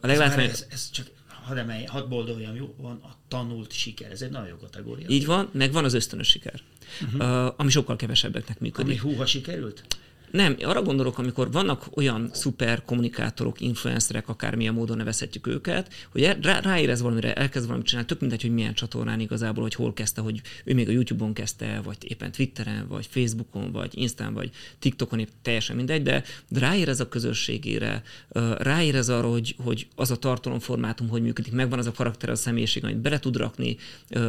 A: A leglátvány... ez, ez csak hadd emelj, hadd boldoljam, jó, van a tanult siker, ez egy nagyon jó kategória.
B: Így van, meg van az ösztönös siker, uh-huh. uh, ami sokkal kevesebbeknek működik.
A: Ami húha sikerült?
B: Nem, arra gondolok, amikor vannak olyan szuper kommunikátorok, influencerek, akármilyen módon nevezhetjük őket, hogy rá, ráérez valamire, elkezd valamit csinálni, tök mindegy, hogy milyen csatornán igazából, hogy hol kezdte, hogy ő még a YouTube-on kezdte, vagy éppen Twitteren, vagy Facebookon, vagy Instán, vagy TikTokon, épp teljesen mindegy, de, de ráérez a közösségére, ráérez arra, hogy, hogy az a tartalomformátum, hogy működik, megvan az a karakter, a személyiség, amit bele tud rakni,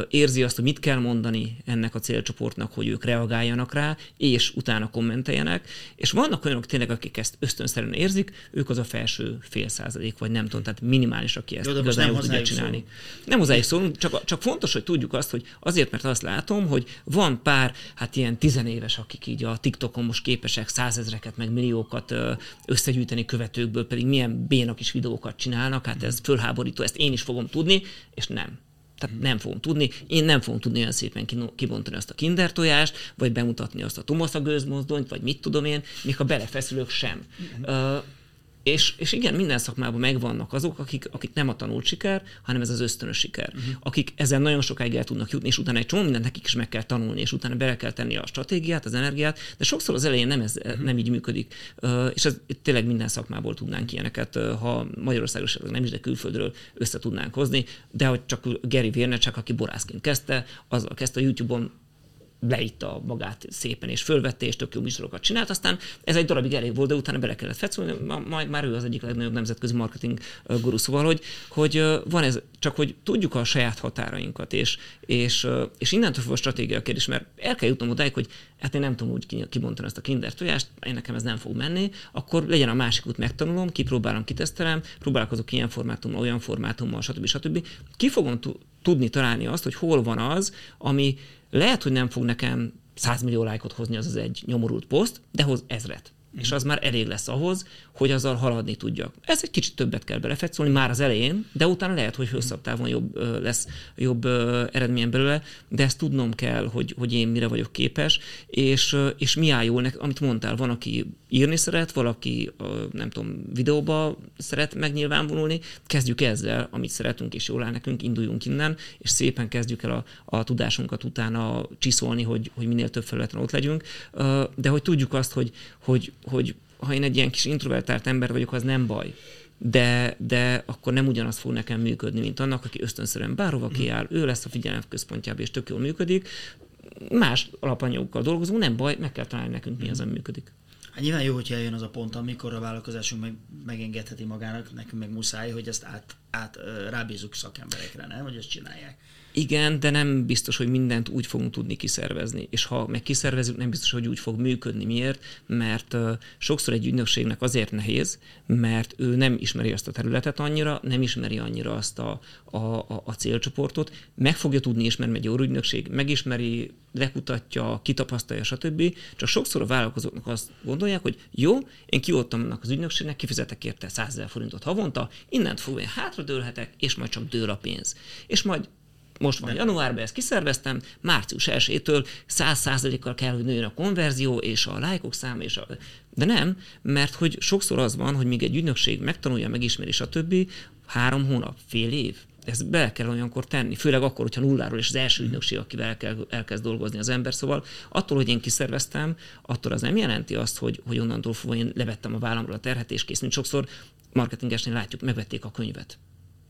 B: érzi azt, hogy mit kell mondani ennek a célcsoportnak, hogy ők reagáljanak rá, és utána kommenteljenek, és vannak olyanok tényleg, akik ezt ösztönszerűen érzik, ők az a felső fél százalék, vagy nem tudom, tehát minimális, aki ezt Jó, igazán nem tudja csinálni. Szól. Nem hozzájuk szólunk, csak, csak fontos, hogy tudjuk azt, hogy azért, mert azt látom, hogy van pár, hát ilyen tizenéves, akik így a TikTokon most képesek százezreket, meg milliókat összegyűjteni követőkből, pedig milyen bénak is videókat csinálnak, hát ez fölháborító, ezt én is fogom tudni, és nem. Tehát nem fogom tudni, én nem fogom tudni olyan szépen kibontani azt a kinder tojást, vagy bemutatni azt a Tomasza gőzmozdonyt, vagy mit tudom én, még a belefeszülők sem. Uh, és, és igen, minden szakmában megvannak azok, akik, akik nem a tanult siker, hanem ez az ösztönös siker. Uh-huh. Akik ezen nagyon sokáig el tudnak jutni, és utána egy csomó mindent nekik is meg kell tanulni, és utána bele kell tenni a stratégiát, az energiát, de sokszor az elején nem, ez, uh-huh. nem így működik. Uh, és ez tényleg minden szakmából tudnánk ilyeneket, uh, ha Magyarországos nem is, de külföldről össze tudnánk hozni, de hogy csak Gary Vaynerchuk, aki borászként kezdte, az kezdte a YouTube-on leitta magát szépen, és fölvette, és tök jó műsorokat csinált, aztán ez egy darabig elég volt, de utána bele kellett fetszolni, majd már ő az egyik legnagyobb nemzetközi marketing guru, szóval, hogy, hogy van ez, csak hogy tudjuk a saját határainkat, és, és, és innentől fogva a stratégia kérdés, mert el kell jutnom odáig, hogy hát én nem tudom úgy kibontani ezt a kinder tojást, én nekem ez nem fog menni, akkor legyen a másik út, megtanulom, kipróbálom, kitesztelem, próbálkozok ilyen formátummal, olyan formátummal, stb. stb. Ki fogom tudni találni azt, hogy hol van az, ami lehet, hogy nem fog nekem 100 millió lájkot hozni az az egy nyomorult poszt, de hoz ezret. és az már elég lesz ahhoz, hogy azzal haladni tudjak. Ez egy kicsit többet kell belefetszolni már az elején, de utána lehet, hogy hosszabb távon jobb lesz jobb eredmény belőle, de ezt tudnom kell, hogy, hogy én mire vagyok képes, és, és mi áll jól, amit mondtál, van, aki írni szeret, valaki, nem tudom, videóba szeret megnyilvánulni, kezdjük ezzel, amit szeretünk, és jól áll nekünk, induljunk innen, és szépen kezdjük el a, a tudásunkat utána csiszolni, hogy, hogy minél több felületen ott legyünk, de hogy tudjuk azt, hogy, hogy, hogy ha én egy ilyen kis introvertált ember vagyok, az nem baj. De, de akkor nem ugyanaz fog nekem működni, mint annak, aki ösztönszerűen bárhova kiáll, ő lesz a figyelem központjában, és tök jól működik. Más alapanyagokkal dolgozunk, nem baj, meg kell találni nekünk, mi az, ami működik.
A: Hát nyilván jó, hogyha eljön az a pont, amikor a vállalkozásunk meg, megengedheti magának, nekünk meg muszáj, hogy ezt át, át rábízunk szakemberekre, nem? Hogy ezt csinálják.
B: Igen, de nem biztos, hogy mindent úgy fogunk tudni kiszervezni. És ha meg kiszervezünk, nem biztos, hogy úgy fog működni. Miért? Mert sokszor egy ügynökségnek azért nehéz, mert ő nem ismeri azt a területet annyira, nem ismeri annyira azt a, a, a, a célcsoportot, meg fogja tudni ismerni egy jó ügynökség, megismeri, lekutatja, kitapasztalja, stb. Csak sokszor a vállalkozóknak azt gondolják, hogy jó, én kioltam annak az ügynökségnek, kifizetek érte 100 ezer forintot havonta, innent fogva én hátradőlhetek, és majd csak dől a pénz. És majd most van januárban, ezt kiszerveztem, március 1-től 100%-kal kell, hogy nőjön a konverzió, és a lájkok száma, és a... De nem, mert hogy sokszor az van, hogy még egy ügynökség megtanulja, megismeri, stb. három hónap, fél év, ezt be kell olyankor tenni, főleg akkor, hogyha nulláról és az első ügynökség, akivel el kell, elkezd dolgozni az ember. Szóval attól, hogy én kiszerveztem, attól az nem jelenti azt, hogy, hogy onnantól fogva én levettem a vállamról a terhet, és kész, mint sokszor marketingesnél látjuk, megvették a könyvet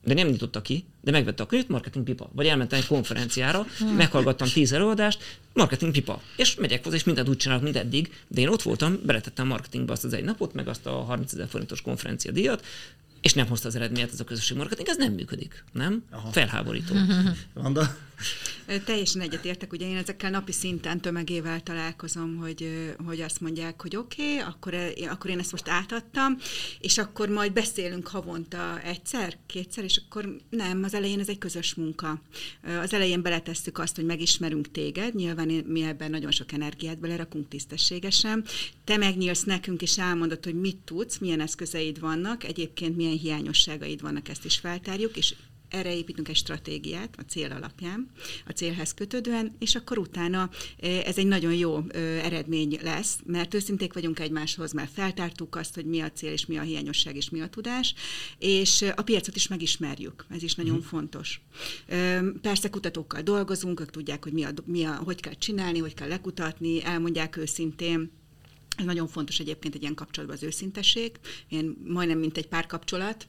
B: de nem nyitotta ki, de megvette a könyvet, marketing pipa. Vagy elmentem egy konferenciára, meghallgattam tíz előadást, marketing pipa. És megyek hozzá, és mindent úgy csinálok, mint eddig, de én ott voltam, beletettem marketingbe azt az egy napot, meg azt a 30 ezer forintos konferencia díjat, és nem hozta az eredményt ez a közösség marketing, ez nem működik, nem? Aha. Felháborító.
A: Vanda?
D: Teljesen egyetértek, ugye én ezekkel napi szinten tömegével találkozom, hogy, hogy azt mondják, hogy oké, okay, akkor, akkor én ezt most átadtam, és akkor majd beszélünk havonta egyszer, kétszer, és akkor nem, az elején ez egy közös munka. Az elején beletesszük azt, hogy megismerünk téged, nyilván mi ebben nagyon sok energiát belerakunk tisztességesen. Te megnyílsz nekünk, és elmondod, hogy mit tudsz, milyen eszközeid vannak, egyébként milyen hiányosságaid vannak, ezt is feltárjuk, és erre építünk egy stratégiát a cél alapján, a célhez kötődően, és akkor utána ez egy nagyon jó eredmény lesz, mert őszinték vagyunk egymáshoz, mert feltártuk azt, hogy mi a cél, és mi a hiányosság, és mi a tudás, és a piacot is megismerjük, ez is nagyon hmm. fontos. Persze kutatókkal dolgozunk, ők tudják, hogy mi a, mi a, hogy kell csinálni, hogy kell lekutatni, elmondják őszintén, ez nagyon fontos egyébként egy ilyen kapcsolatban az őszintesség, ilyen majdnem mint egy párkapcsolat,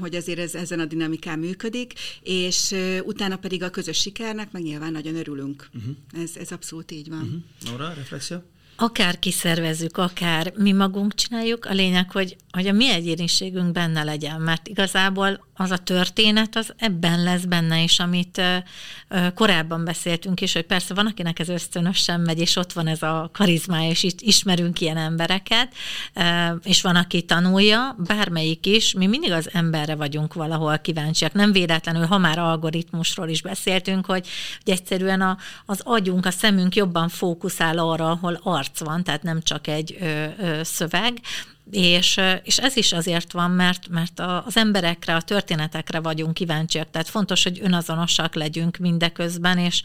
D: hogy azért ez, ezen a dinamikán működik, és utána pedig a közös sikernek meg nyilván nagyon örülünk. Uh-huh. Ez, ez abszolút így van. Uh-huh.
A: Nora, reflexió?
C: Akár kiszervezzük, akár mi magunk csináljuk, a lényeg, hogy, hogy a mi egyéniségünk benne legyen, mert igazából az a történet, az ebben lesz benne is, amit korábban beszéltünk is, hogy persze van, akinek ez ösztönösen megy, és ott van ez a karizmája, és itt ismerünk ilyen embereket, és van, aki tanulja, bármelyik is, mi mindig az emberre vagyunk valahol kíváncsiak. Nem véletlenül, ha már algoritmusról is beszéltünk, hogy, hogy egyszerűen a, az agyunk, a szemünk jobban fókuszál arra, ahol arc van, tehát nem csak egy ö, ö, szöveg, és, és ez is azért van, mert, mert az emberekre, a történetekre vagyunk kíváncsiak, tehát fontos, hogy önazonosak legyünk mindeközben, és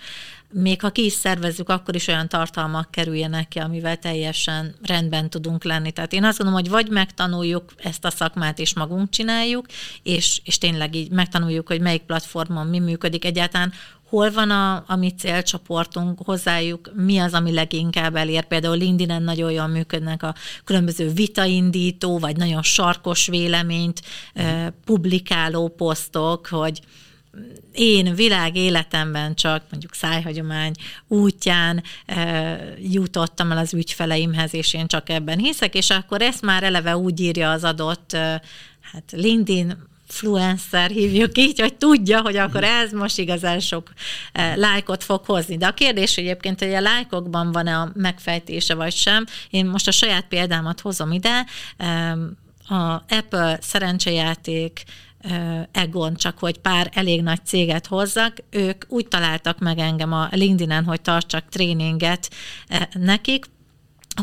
C: még ha ki is szervezzük, akkor is olyan tartalmak kerüljenek ki, amivel teljesen rendben tudunk lenni. Tehát én azt gondolom, hogy vagy megtanuljuk ezt a szakmát, és magunk csináljuk, és, és tényleg így megtanuljuk, hogy melyik platformon mi működik egyáltalán, hol van a, a mi célcsoportunk, hozzájuk mi az, ami leginkább elér. Például LinkedIn-en nagyon jól működnek a különböző vitaindító, vagy nagyon sarkos véleményt eh, publikáló posztok, hogy én világ életemben csak mondjuk szájhagyomány útján e, jutottam el az ügyfeleimhez, és én csak ebben hiszek, és akkor ezt már eleve úgy írja az adott e, hát LinkedIn influencer hívjuk így, hogy tudja, hogy akkor mhm. ez most igazán sok eh, lájkot fog hozni. De a kérdés egyébként, hogy a lájkokban van-e a megfejtése vagy sem. Én most a saját példámat hozom ide. A Apple szerencsejáték eh, Egon, csak hogy pár elég nagy céget hozzak, ők úgy találtak meg engem a LinkedIn-en, hogy tartsak tréninget eh, nekik,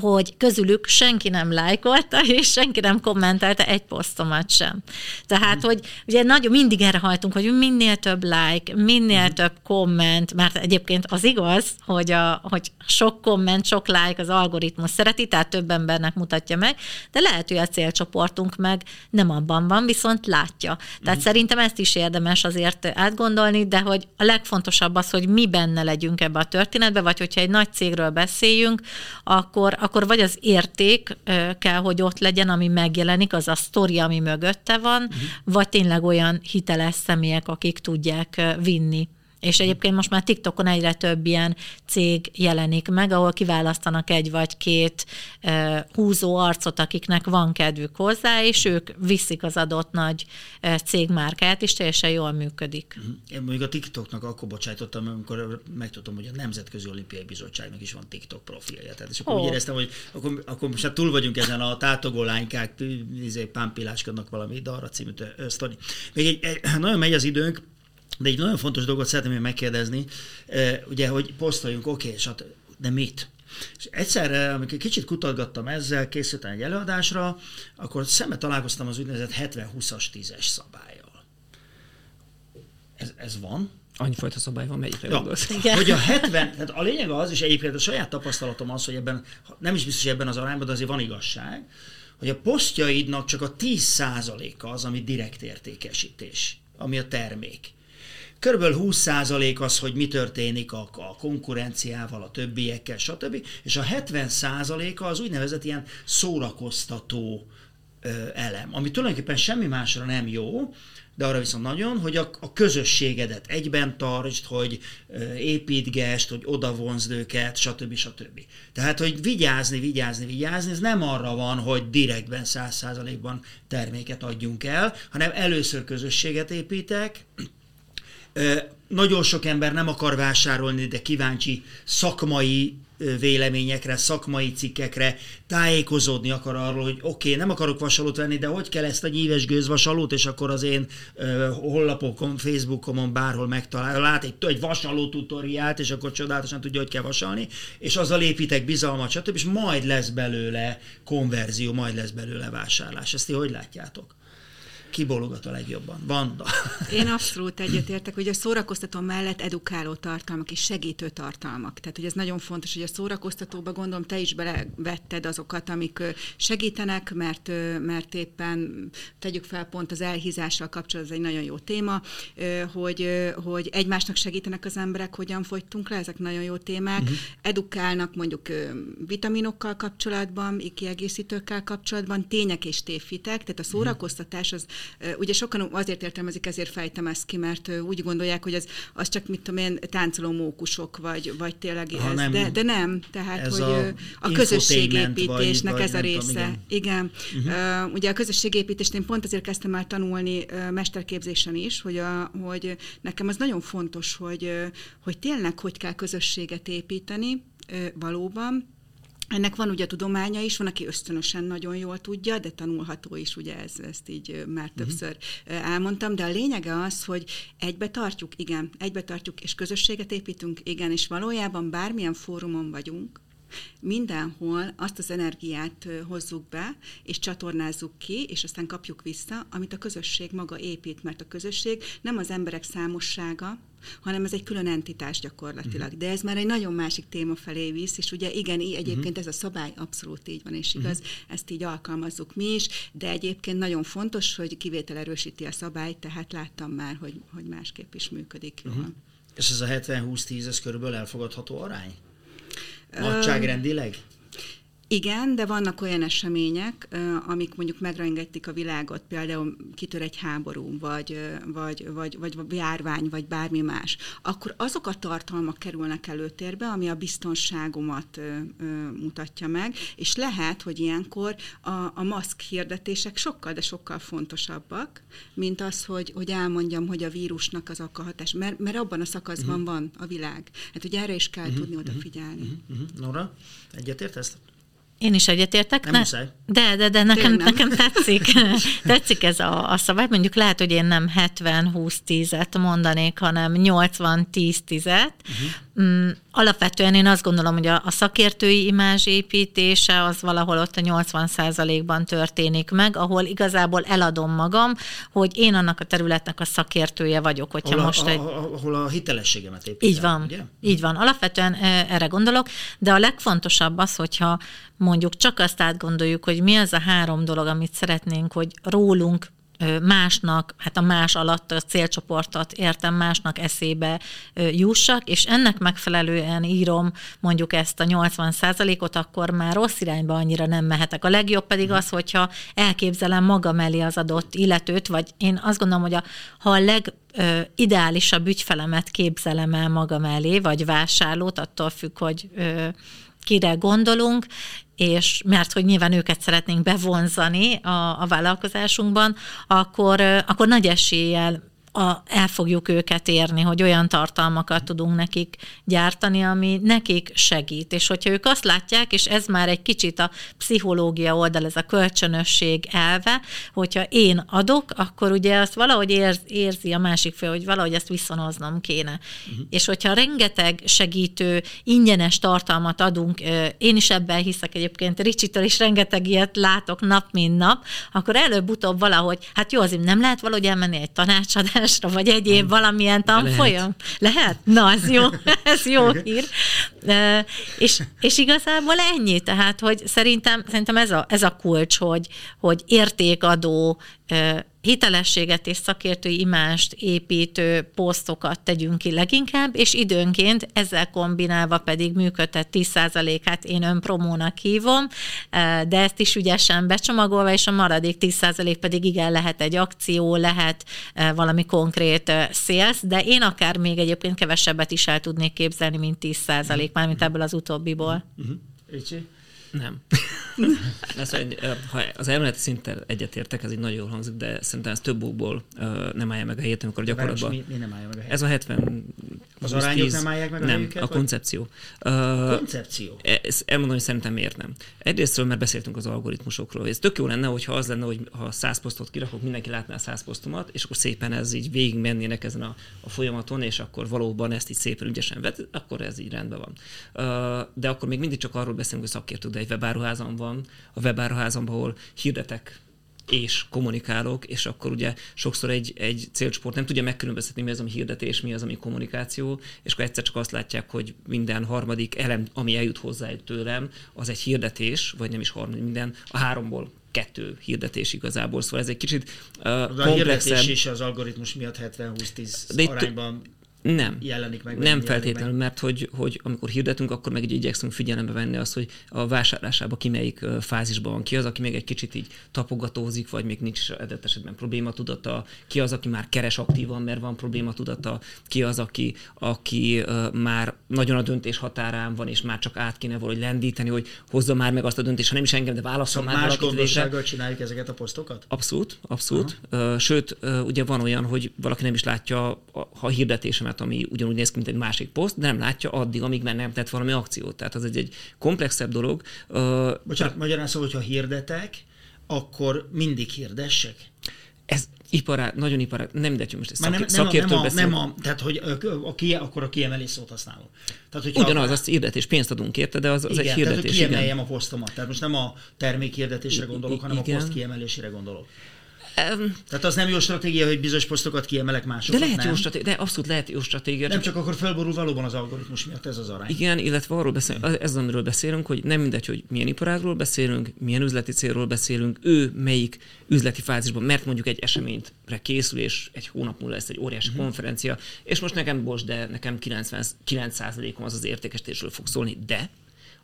C: hogy közülük senki nem lájkolta, és senki nem kommentelte egy posztomat sem. Tehát, mm. hogy ugye nagyon mindig erre hajtunk, hogy minél több like, minél mm. több komment, mert egyébként az igaz, hogy, a, hogy sok komment, sok like az algoritmus szereti, tehát több embernek mutatja meg, de lehet, hogy a célcsoportunk meg nem abban van, viszont látja. Tehát mm. szerintem ezt is érdemes azért átgondolni, de hogy a legfontosabb az, hogy mi benne legyünk ebbe a történetbe, vagy hogyha egy nagy cégről beszéljünk, akkor akkor vagy az érték kell, hogy ott legyen, ami megjelenik, az a sztori, ami mögötte van, uh-huh. vagy tényleg olyan hiteles személyek, akik tudják vinni és egyébként most már TikTokon egyre több ilyen cég jelenik meg, ahol kiválasztanak egy vagy két uh, húzó arcot, akiknek van kedvük hozzá, és ők viszik az adott nagy uh, cégmárkát, és teljesen jól működik.
A: Én mondjuk a TikToknak akkor bocsájtottam, amikor megtudtam, hogy a Nemzetközi Olimpiai Bizottságnak is van TikTok profilja. Tehát, és akkor oh. úgy éreztem, hogy akkor, akkor most hát túl vagyunk ezen a tátogó lánykák, izé, pámpiláskodnak valami Darra című sztori. Még egy, egy, nagyon megy az időnk, de egy nagyon fontos dolgot szeretném megkérdezni, ugye, hogy posztoljunk, oké, okay, hát, de mit? És egyszerre, amikor kicsit kutatgattam ezzel, készültem egy előadásra, akkor szembe találkoztam az úgynevezett 70-20-as 10-es szabályjal. Ez, ez van?
B: Annyifajta szabály van, melyikre ja,
A: Hogy a 70, tehát a lényeg az, és egyébként a saját tapasztalatom az, hogy ebben, nem is biztos, hogy ebben az arányban, de azért van igazság, hogy a posztjaidnak csak a 10%-a az, ami direkt értékesítés, ami a termék. Körülbelül 20% az, hogy mi történik a, a konkurenciával, a többiekkel, stb. És a 70%-a az úgynevezett ilyen szórakoztató ö, elem, ami tulajdonképpen semmi másra nem jó, de arra viszont nagyon, hogy a, a közösségedet egyben tartsd, hogy építgest, hogy odavonzd őket, stb. stb. Tehát, hogy vigyázni, vigyázni, vigyázni, ez nem arra van, hogy direktben, száz százalékban terméket adjunk el, hanem először közösséget építek, nagyon sok ember nem akar vásárolni, de kíváncsi szakmai véleményekre, szakmai cikkekre, tájékozódni akar arról, hogy oké, okay, nem akarok vasalót venni, de hogy kell ezt a nyíves gőzvasalót, és akkor az én uh, Facebookomon bárhol megtalál, lát egy, egy vasaló tutoriált, és akkor csodálatosan tudja, hogy kell vasalni, és azzal építek bizalmat, stb. és majd lesz belőle konverzió, majd lesz belőle vásárlás. Ezt ti hogy látjátok? Kibologat a legjobban. Vanda.
D: Én abszolút egyetértek, hogy a szórakoztató mellett edukáló tartalmak és segítő tartalmak. Tehát, hogy ez nagyon fontos, hogy a szórakoztatóba gondolom te is belevetted azokat, amik segítenek, mert, mert éppen tegyük fel pont az elhízással kapcsolatban, ez egy nagyon jó téma, hogy, hogy egymásnak segítenek az emberek, hogyan fogytunk le, ezek nagyon jó témák. Uh-huh. Edukálnak mondjuk vitaminokkal kapcsolatban, kiegészítőkkel kapcsolatban, tények és tévhitek, tehát a szórakoztatás az Ugye sokan azért értelmezik, ezért fejtem ezt ki, mert úgy gondolják, hogy az, az csak, mit tudom én, táncoló mókusok, vagy, vagy tényleg ez. Nem, de, de nem, tehát, hogy a, a közösségépítésnek vagy, ez a része. Tudom, igen. igen. Uh-huh. Ugye a közösségépítést én pont azért kezdtem el tanulni mesterképzésen is, hogy, a, hogy nekem az nagyon fontos, hogy, hogy tényleg hogy kell közösséget építeni, valóban, ennek van ugye tudománya is, van, aki ösztönösen nagyon jól tudja, de tanulható is, ugye ez, ezt így már uh-huh. többször elmondtam, de a lényege az, hogy egybe tartjuk, igen, egybe tartjuk, és közösséget építünk, igen, és valójában bármilyen fórumon vagyunk, mindenhol azt az energiát hozzuk be, és csatornázzuk ki, és aztán kapjuk vissza, amit a közösség maga épít, mert a közösség nem az emberek számossága, hanem ez egy külön entitás gyakorlatilag. Uh-huh. De ez már egy nagyon másik téma felé visz, és ugye igen, egyébként uh-huh. ez a szabály abszolút így van, és igaz, uh-huh. ezt így alkalmazzuk mi is, de egyébként nagyon fontos, hogy kivétel erősíti a szabályt, tehát láttam már, hogy, hogy másképp is működik. Uh-huh.
A: És ez a 70-20-10, ez körülbelül elfogadható arány? Muchas um, ah. like.
D: Igen, de vannak olyan események, amik mondjuk megrengetik a világot, például kitör egy háború, vagy, vagy, vagy, vagy járvány, vagy bármi más, akkor azok a tartalmak kerülnek előtérbe, ami a biztonságomat mutatja meg, és lehet, hogy ilyenkor a, a maszk hirdetések sokkal, de sokkal fontosabbak, mint az, hogy, hogy elmondjam, hogy a vírusnak az hatás, mert, mert abban a szakaszban uh-huh. van a világ. Hát, hogy erre is kell uh-huh. tudni odafigyelni.
A: Uh-huh. Uh-huh. Nora, egyetértesz?
C: Én is egyetértek.
A: Nem ne,
C: De, de, de nekem, nem. nekem tetszik. tetszik ez a, a szabály. Mondjuk lehet, hogy én nem 70-20-10-et mondanék, hanem 80-10-10-et. Uh-huh Mm, alapvetően én azt gondolom, hogy a, a szakértői imázs építése az valahol ott a 80%-ban történik meg, ahol igazából eladom magam, hogy én annak a területnek a szakértője vagyok. Hogyha
A: ahol,
C: most
A: a,
C: egy...
A: ahol a hitelességemet építem.
C: Így van, ugye? így van. Alapvetően erre gondolok, de a legfontosabb az, hogyha mondjuk csak azt átgondoljuk, hogy mi az a három dolog, amit szeretnénk, hogy rólunk másnak, hát a más alatt a célcsoportot értem, másnak eszébe jussak, és ennek megfelelően írom mondjuk ezt a 80 ot akkor már rossz irányba annyira nem mehetek. A legjobb pedig az, hogyha elképzelem magam elé az adott illetőt, vagy én azt gondolom, hogy a, ha a leg ideálisabb ügyfelemet képzelem el magam elé, vagy vásárlót, attól függ, hogy ö, kire gondolunk, és mert hogy nyilván őket szeretnénk bevonzani a, a vállalkozásunkban, akkor, akkor nagy eséllyel a, el fogjuk őket érni, hogy olyan tartalmakat tudunk nekik gyártani, ami nekik segít. És hogyha ők azt látják, és ez már egy kicsit a pszichológia oldal, ez a kölcsönösség elve, hogyha én adok, akkor ugye azt valahogy érz, érzi a másik fél, hogy valahogy ezt viszonoznom kéne. Uh-huh. És hogyha rengeteg segítő, ingyenes tartalmat adunk, én is ebben hiszek egyébként, Ricsitől is rengeteg ilyet látok nap, mint nap, akkor előbb-utóbb valahogy, hát jó, azért nem lehet valahogy elmenni egy tanácsadásra, oktatásra, vagy egyéb valamilyen tanfolyam? Lehet. lehet? Na, az jó, ez jó hír. E, és, és igazából ennyi, tehát, hogy szerintem, szerintem ez, a, ez a kulcs, hogy, hogy értékadó, hitelességet és szakértői imást építő posztokat tegyünk ki leginkább, és időnként ezzel kombinálva pedig működtet 10%-át én önpromónak hívom, de ezt is ügyesen becsomagolva, és a maradék 10% pedig igen lehet egy akció, lehet valami konkrét sales, de én akár még egyébként kevesebbet is el tudnék képzelni, mint 10% mármint ebből az utóbbiból.
A: Uh-huh.
B: Nem. ez egy, ha az elméleti szinten egyetértek, ez egy nagyon jól hangzik, de szerintem ez több okból nem állja meg a helyét, amikor gyakorlatban...
A: Mi, mi nem állja meg a helyét?
B: Ez a 70...
A: Az arányok nem állják meg a
B: Nem,
A: helyüket,
B: a koncepció.
A: Uh, koncepció?
B: Ezt elmondom, hogy szerintem miért nem. Egyrésztről, mert beszéltünk az algoritmusokról. Ez tök jó lenne, hogyha az lenne, hogy ha 100 posztot kirakok, mindenki látná a 100 posztomat, és akkor szépen ez így végig mennének ezen a, a folyamaton, és akkor valóban ezt így szépen ügyesen vet, akkor ez így rendben van. Uh, de akkor még mindig csak arról beszélünk, hogy szakértő, de egy webáruházam van, a webáruházamban, ahol hirdetek és kommunikálok, és akkor ugye sokszor egy, egy célcsoport nem tudja megkülönböztetni, mi az, ami hirdetés, mi az, ami kommunikáció, és akkor egyszer csak azt látják, hogy minden harmadik elem, ami eljut hozzájuk tőlem, az egy hirdetés, vagy nem is harmadik, minden, a háromból kettő hirdetés igazából, szóval ez egy kicsit uh,
A: De a hirdetés is az algoritmus miatt 70-20-10 arányban
B: nem.
A: jelenik meg.
B: Nem feltétlenül, meg. mert hogy, hogy amikor hirdetünk, akkor meg így igyekszünk figyelembe venni azt, hogy a vásárlásába ki melyik fázisban van, ki az, aki még egy kicsit így tapogatózik, vagy még nincs adott esetben probléma tudata, ki az, aki már keres aktívan, mert van probléma tudata, ki az, aki, aki már nagyon a döntés határán van, és már csak át kéne valahogy lendíteni, hogy hozza már meg azt a döntést, ha nem is engem, de válaszol
A: szóval már más gondossággal csináljuk ezeket a posztokat?
B: Abszolút, abszolút. Uh, sőt, ugye van olyan, hogy valaki nem is látja, ha hirdetésemet formát, ami ugyanúgy néz ki, mint egy másik poszt, de nem látja addig, amíg már nem tett valami akciót. Tehát az egy, egy komplexebb dolog.
A: Bocsánat, magyarán szóval, hogyha hirdetek, akkor mindig hirdessek?
B: Ez ipará, nagyon ipará, nem mindegy, most
A: szak, nem, nem, szakértől nem, a, nem a, tehát hogy a, kie, akkor a kiemelés szót használom.
B: Tehát, hogyha Ugyanaz, a, az hirdetés, pénzt adunk érte, de az, az
A: igen,
B: egy hirdetés. Tehát,
A: hogy kiemeljem igen. a posztomat. Tehát most nem a termék hirdetésre gondolok, hanem igen. a poszt kiemelésére gondolok. Tehát az nem jó stratégia, hogy bizonyos posztokat kiemelek másokat,
B: De lehet
A: nem?
B: jó stratégia, de abszolút lehet jó stratégia.
A: Nem csak, csak akkor felborul valóban az algoritmus miatt ez az arány.
B: Igen, illetve arról beszél, ez amiről beszélünk, hogy nem mindegy, hogy milyen iparágról beszélünk, milyen üzleti célról beszélünk, ő melyik üzleti fázisban, mert mondjuk egy eseményre készül, és egy hónap múlva lesz egy óriási uh-huh. konferencia, és most nekem, bocs, de nekem 99%-om az az értékesítésről fog szólni, de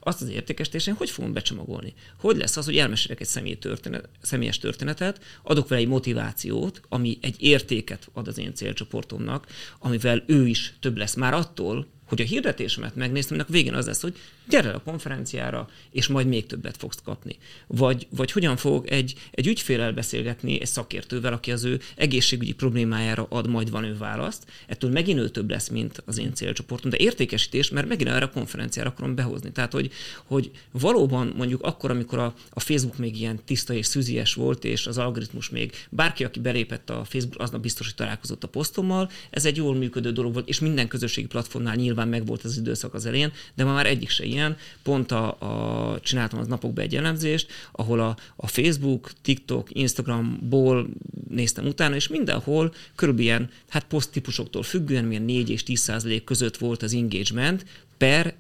B: azt az értékesítésen hogy fogom becsomagolni? Hogy lesz az, hogy elmesélek egy történet, személyes történetet, adok vele egy motivációt, ami egy értéket ad az én célcsoportomnak, amivel ő is több lesz már attól, hogy a hirdetésemet megnéztem, ennek végén az lesz, hogy gyere a konferenciára, és majd még többet fogsz kapni. Vagy, vagy hogyan fog egy, egy ügyfélel beszélgetni, egy szakértővel, aki az ő egészségügyi problémájára ad majd van ő választ, ettől megint ő több lesz, mint az én célcsoportom, de értékesítés, mert megint erre a konferenciára akarom behozni. Tehát, hogy, hogy valóban mondjuk akkor, amikor a, a Facebook még ilyen tiszta és szűzies volt, és az algoritmus még bárki, aki belépett a Facebook, aznap biztos, hogy találkozott a posztommal, ez egy jól működő dolog volt, és minden közösségi platformnál nyilván nyilván megvolt az időszak az elején, de ma már egyik se ilyen. Pont a, a csináltam az napokban egy elemzést, ahol a, a Facebook, TikTok, Instagramból néztem utána, és mindenhol körülbelül ilyen, hát poszttípusoktól függően, milyen 4 és 10 százalék között volt az engagement per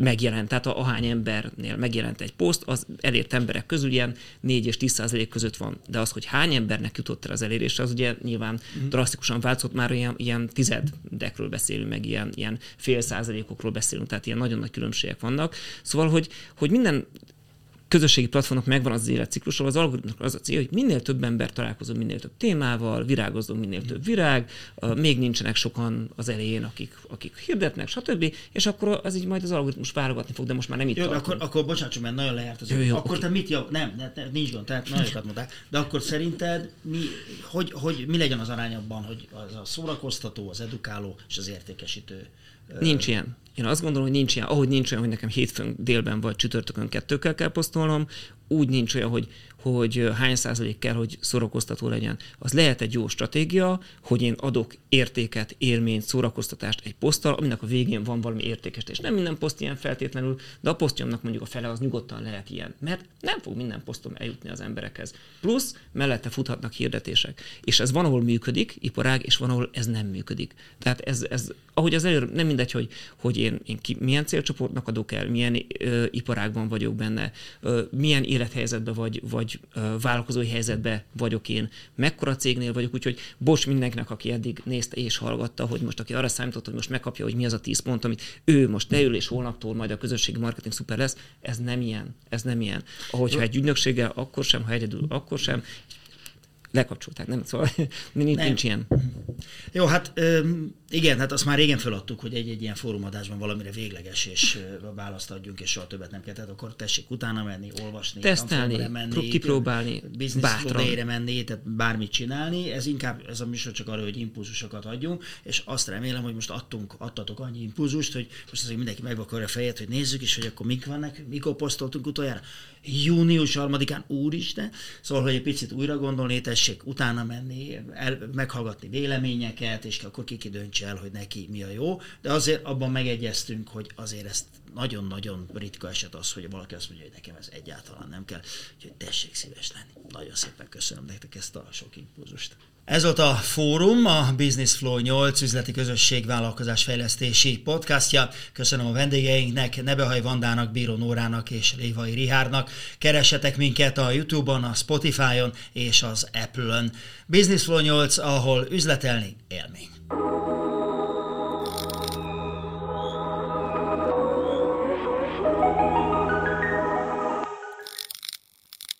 B: megjelent, tehát a, ahány embernél megjelent egy poszt, az elért emberek közül ilyen 4 és 10 százalék között van. De az, hogy hány embernek jutott el az elérésre, az ugye nyilván mm. drasztikusan változott, már ilyen, ilyen tizedekről beszélünk, meg ilyen, ilyen fél százalékokról beszélünk, tehát ilyen nagyon nagy különbségek vannak. Szóval, hogy, hogy minden közösségi platformnak megvan az életciklusról, az algoritmusnak az a cél, hogy minél több ember találkozom minél több témával, virágozom minél több virág, még nincsenek sokan az elején, akik, akik hirdetnek, stb. És akkor az így majd az algoritmus válogatni fog, de most már nem itt
A: jó, akkor, akkor bocsánat, csak mert nagyon lejárt az. Jó, jó, akkor okay. te mit jav... Nem, ne, ne, nincs gond, tehát nagyon sokat mondtál. De akkor szerinted mi, hogy, hogy, mi legyen az arány abban, hogy az a szórakoztató, az edukáló és az értékesítő
B: Nincs ilyen. Én azt gondolom, hogy nincs ilyen. Ahogy nincs olyan, hogy nekem hétfőn délben vagy csütörtökön kettőkkel kell posztolnom, úgy nincs olyan, hogy hogy hány százalék kell, hogy szórakoztató legyen. Az lehet egy jó stratégia, hogy én adok értéket, élményt, szórakoztatást egy poszttal, aminek a végén van valami értékes. És nem minden poszt ilyen feltétlenül, de a posztjomnak mondjuk a fele az nyugodtan lehet ilyen, mert nem fog minden posztom eljutni az emberekhez. Plusz mellette futhatnak hirdetések. És ez van, ahol működik, iparág, és van, ahol ez nem működik. Tehát ez, ez ahogy az előbb, nem mindegy, hogy, hogy én, én ki, milyen célcsoportnak adok el, milyen ö, iparágban vagyok benne, ö, milyen élethelyzetben vagy, vagy vagy vállalkozói helyzetben vagyok én, mekkora cégnél vagyok, úgyhogy bocs mindenkinek, aki eddig nézte és hallgatta, hogy most aki arra számított, hogy most megkapja, hogy mi az a 10 pont, amit ő most leül, és holnaptól majd a közösségi marketing szuper lesz, ez nem ilyen, ez nem ilyen. Ahogy ha egy ügynökséggel, akkor sem, ha egyedül, akkor sem, lekapcsolták, nem? Szóval nincs, nem. nincs ilyen.
A: Jó, hát igen, hát azt már régen feladtuk, hogy egy-egy ilyen fórumadásban valamire végleges és választ adjunk, és soha többet nem kell. Tehát akkor tessék utána menni, olvasni,
B: tesztelni, menni, kipróbálni,
A: business menni, tehát bármit csinálni. Ez inkább, ez a műsor csak arra, hogy impulzusokat adjunk, és azt remélem, hogy most adtunk, adtatok annyi impulzust, hogy most az, hogy mindenki megvakarja a fejet, hogy nézzük is, hogy akkor mik vannak, mikor posztoltunk utoljára. Június 3-án, úristen, szóval, hogy egy picit újra gondolni, tessék utána menni, el, meghallgatni véleményeket, és akkor kiki döntse el, hogy neki mi a jó, de azért abban megegyeztünk, hogy azért ezt nagyon-nagyon ritka eset az, hogy valaki azt mondja, hogy nekem ez egyáltalán nem kell, úgyhogy tessék szíves lenni. Nagyon szépen köszönöm nektek ezt a sok impulzust. Ez volt a Fórum, a Business Flow 8 üzleti közösség vállalkozás fejlesztési podcastja. Köszönöm a vendégeinknek, Nebehaj Vandának, Bíró Nórának és Lévai Rihárnak. Keressetek minket a Youtube-on, a Spotify-on és az Apple-on. Business Flow 8, ahol üzletelni élmény.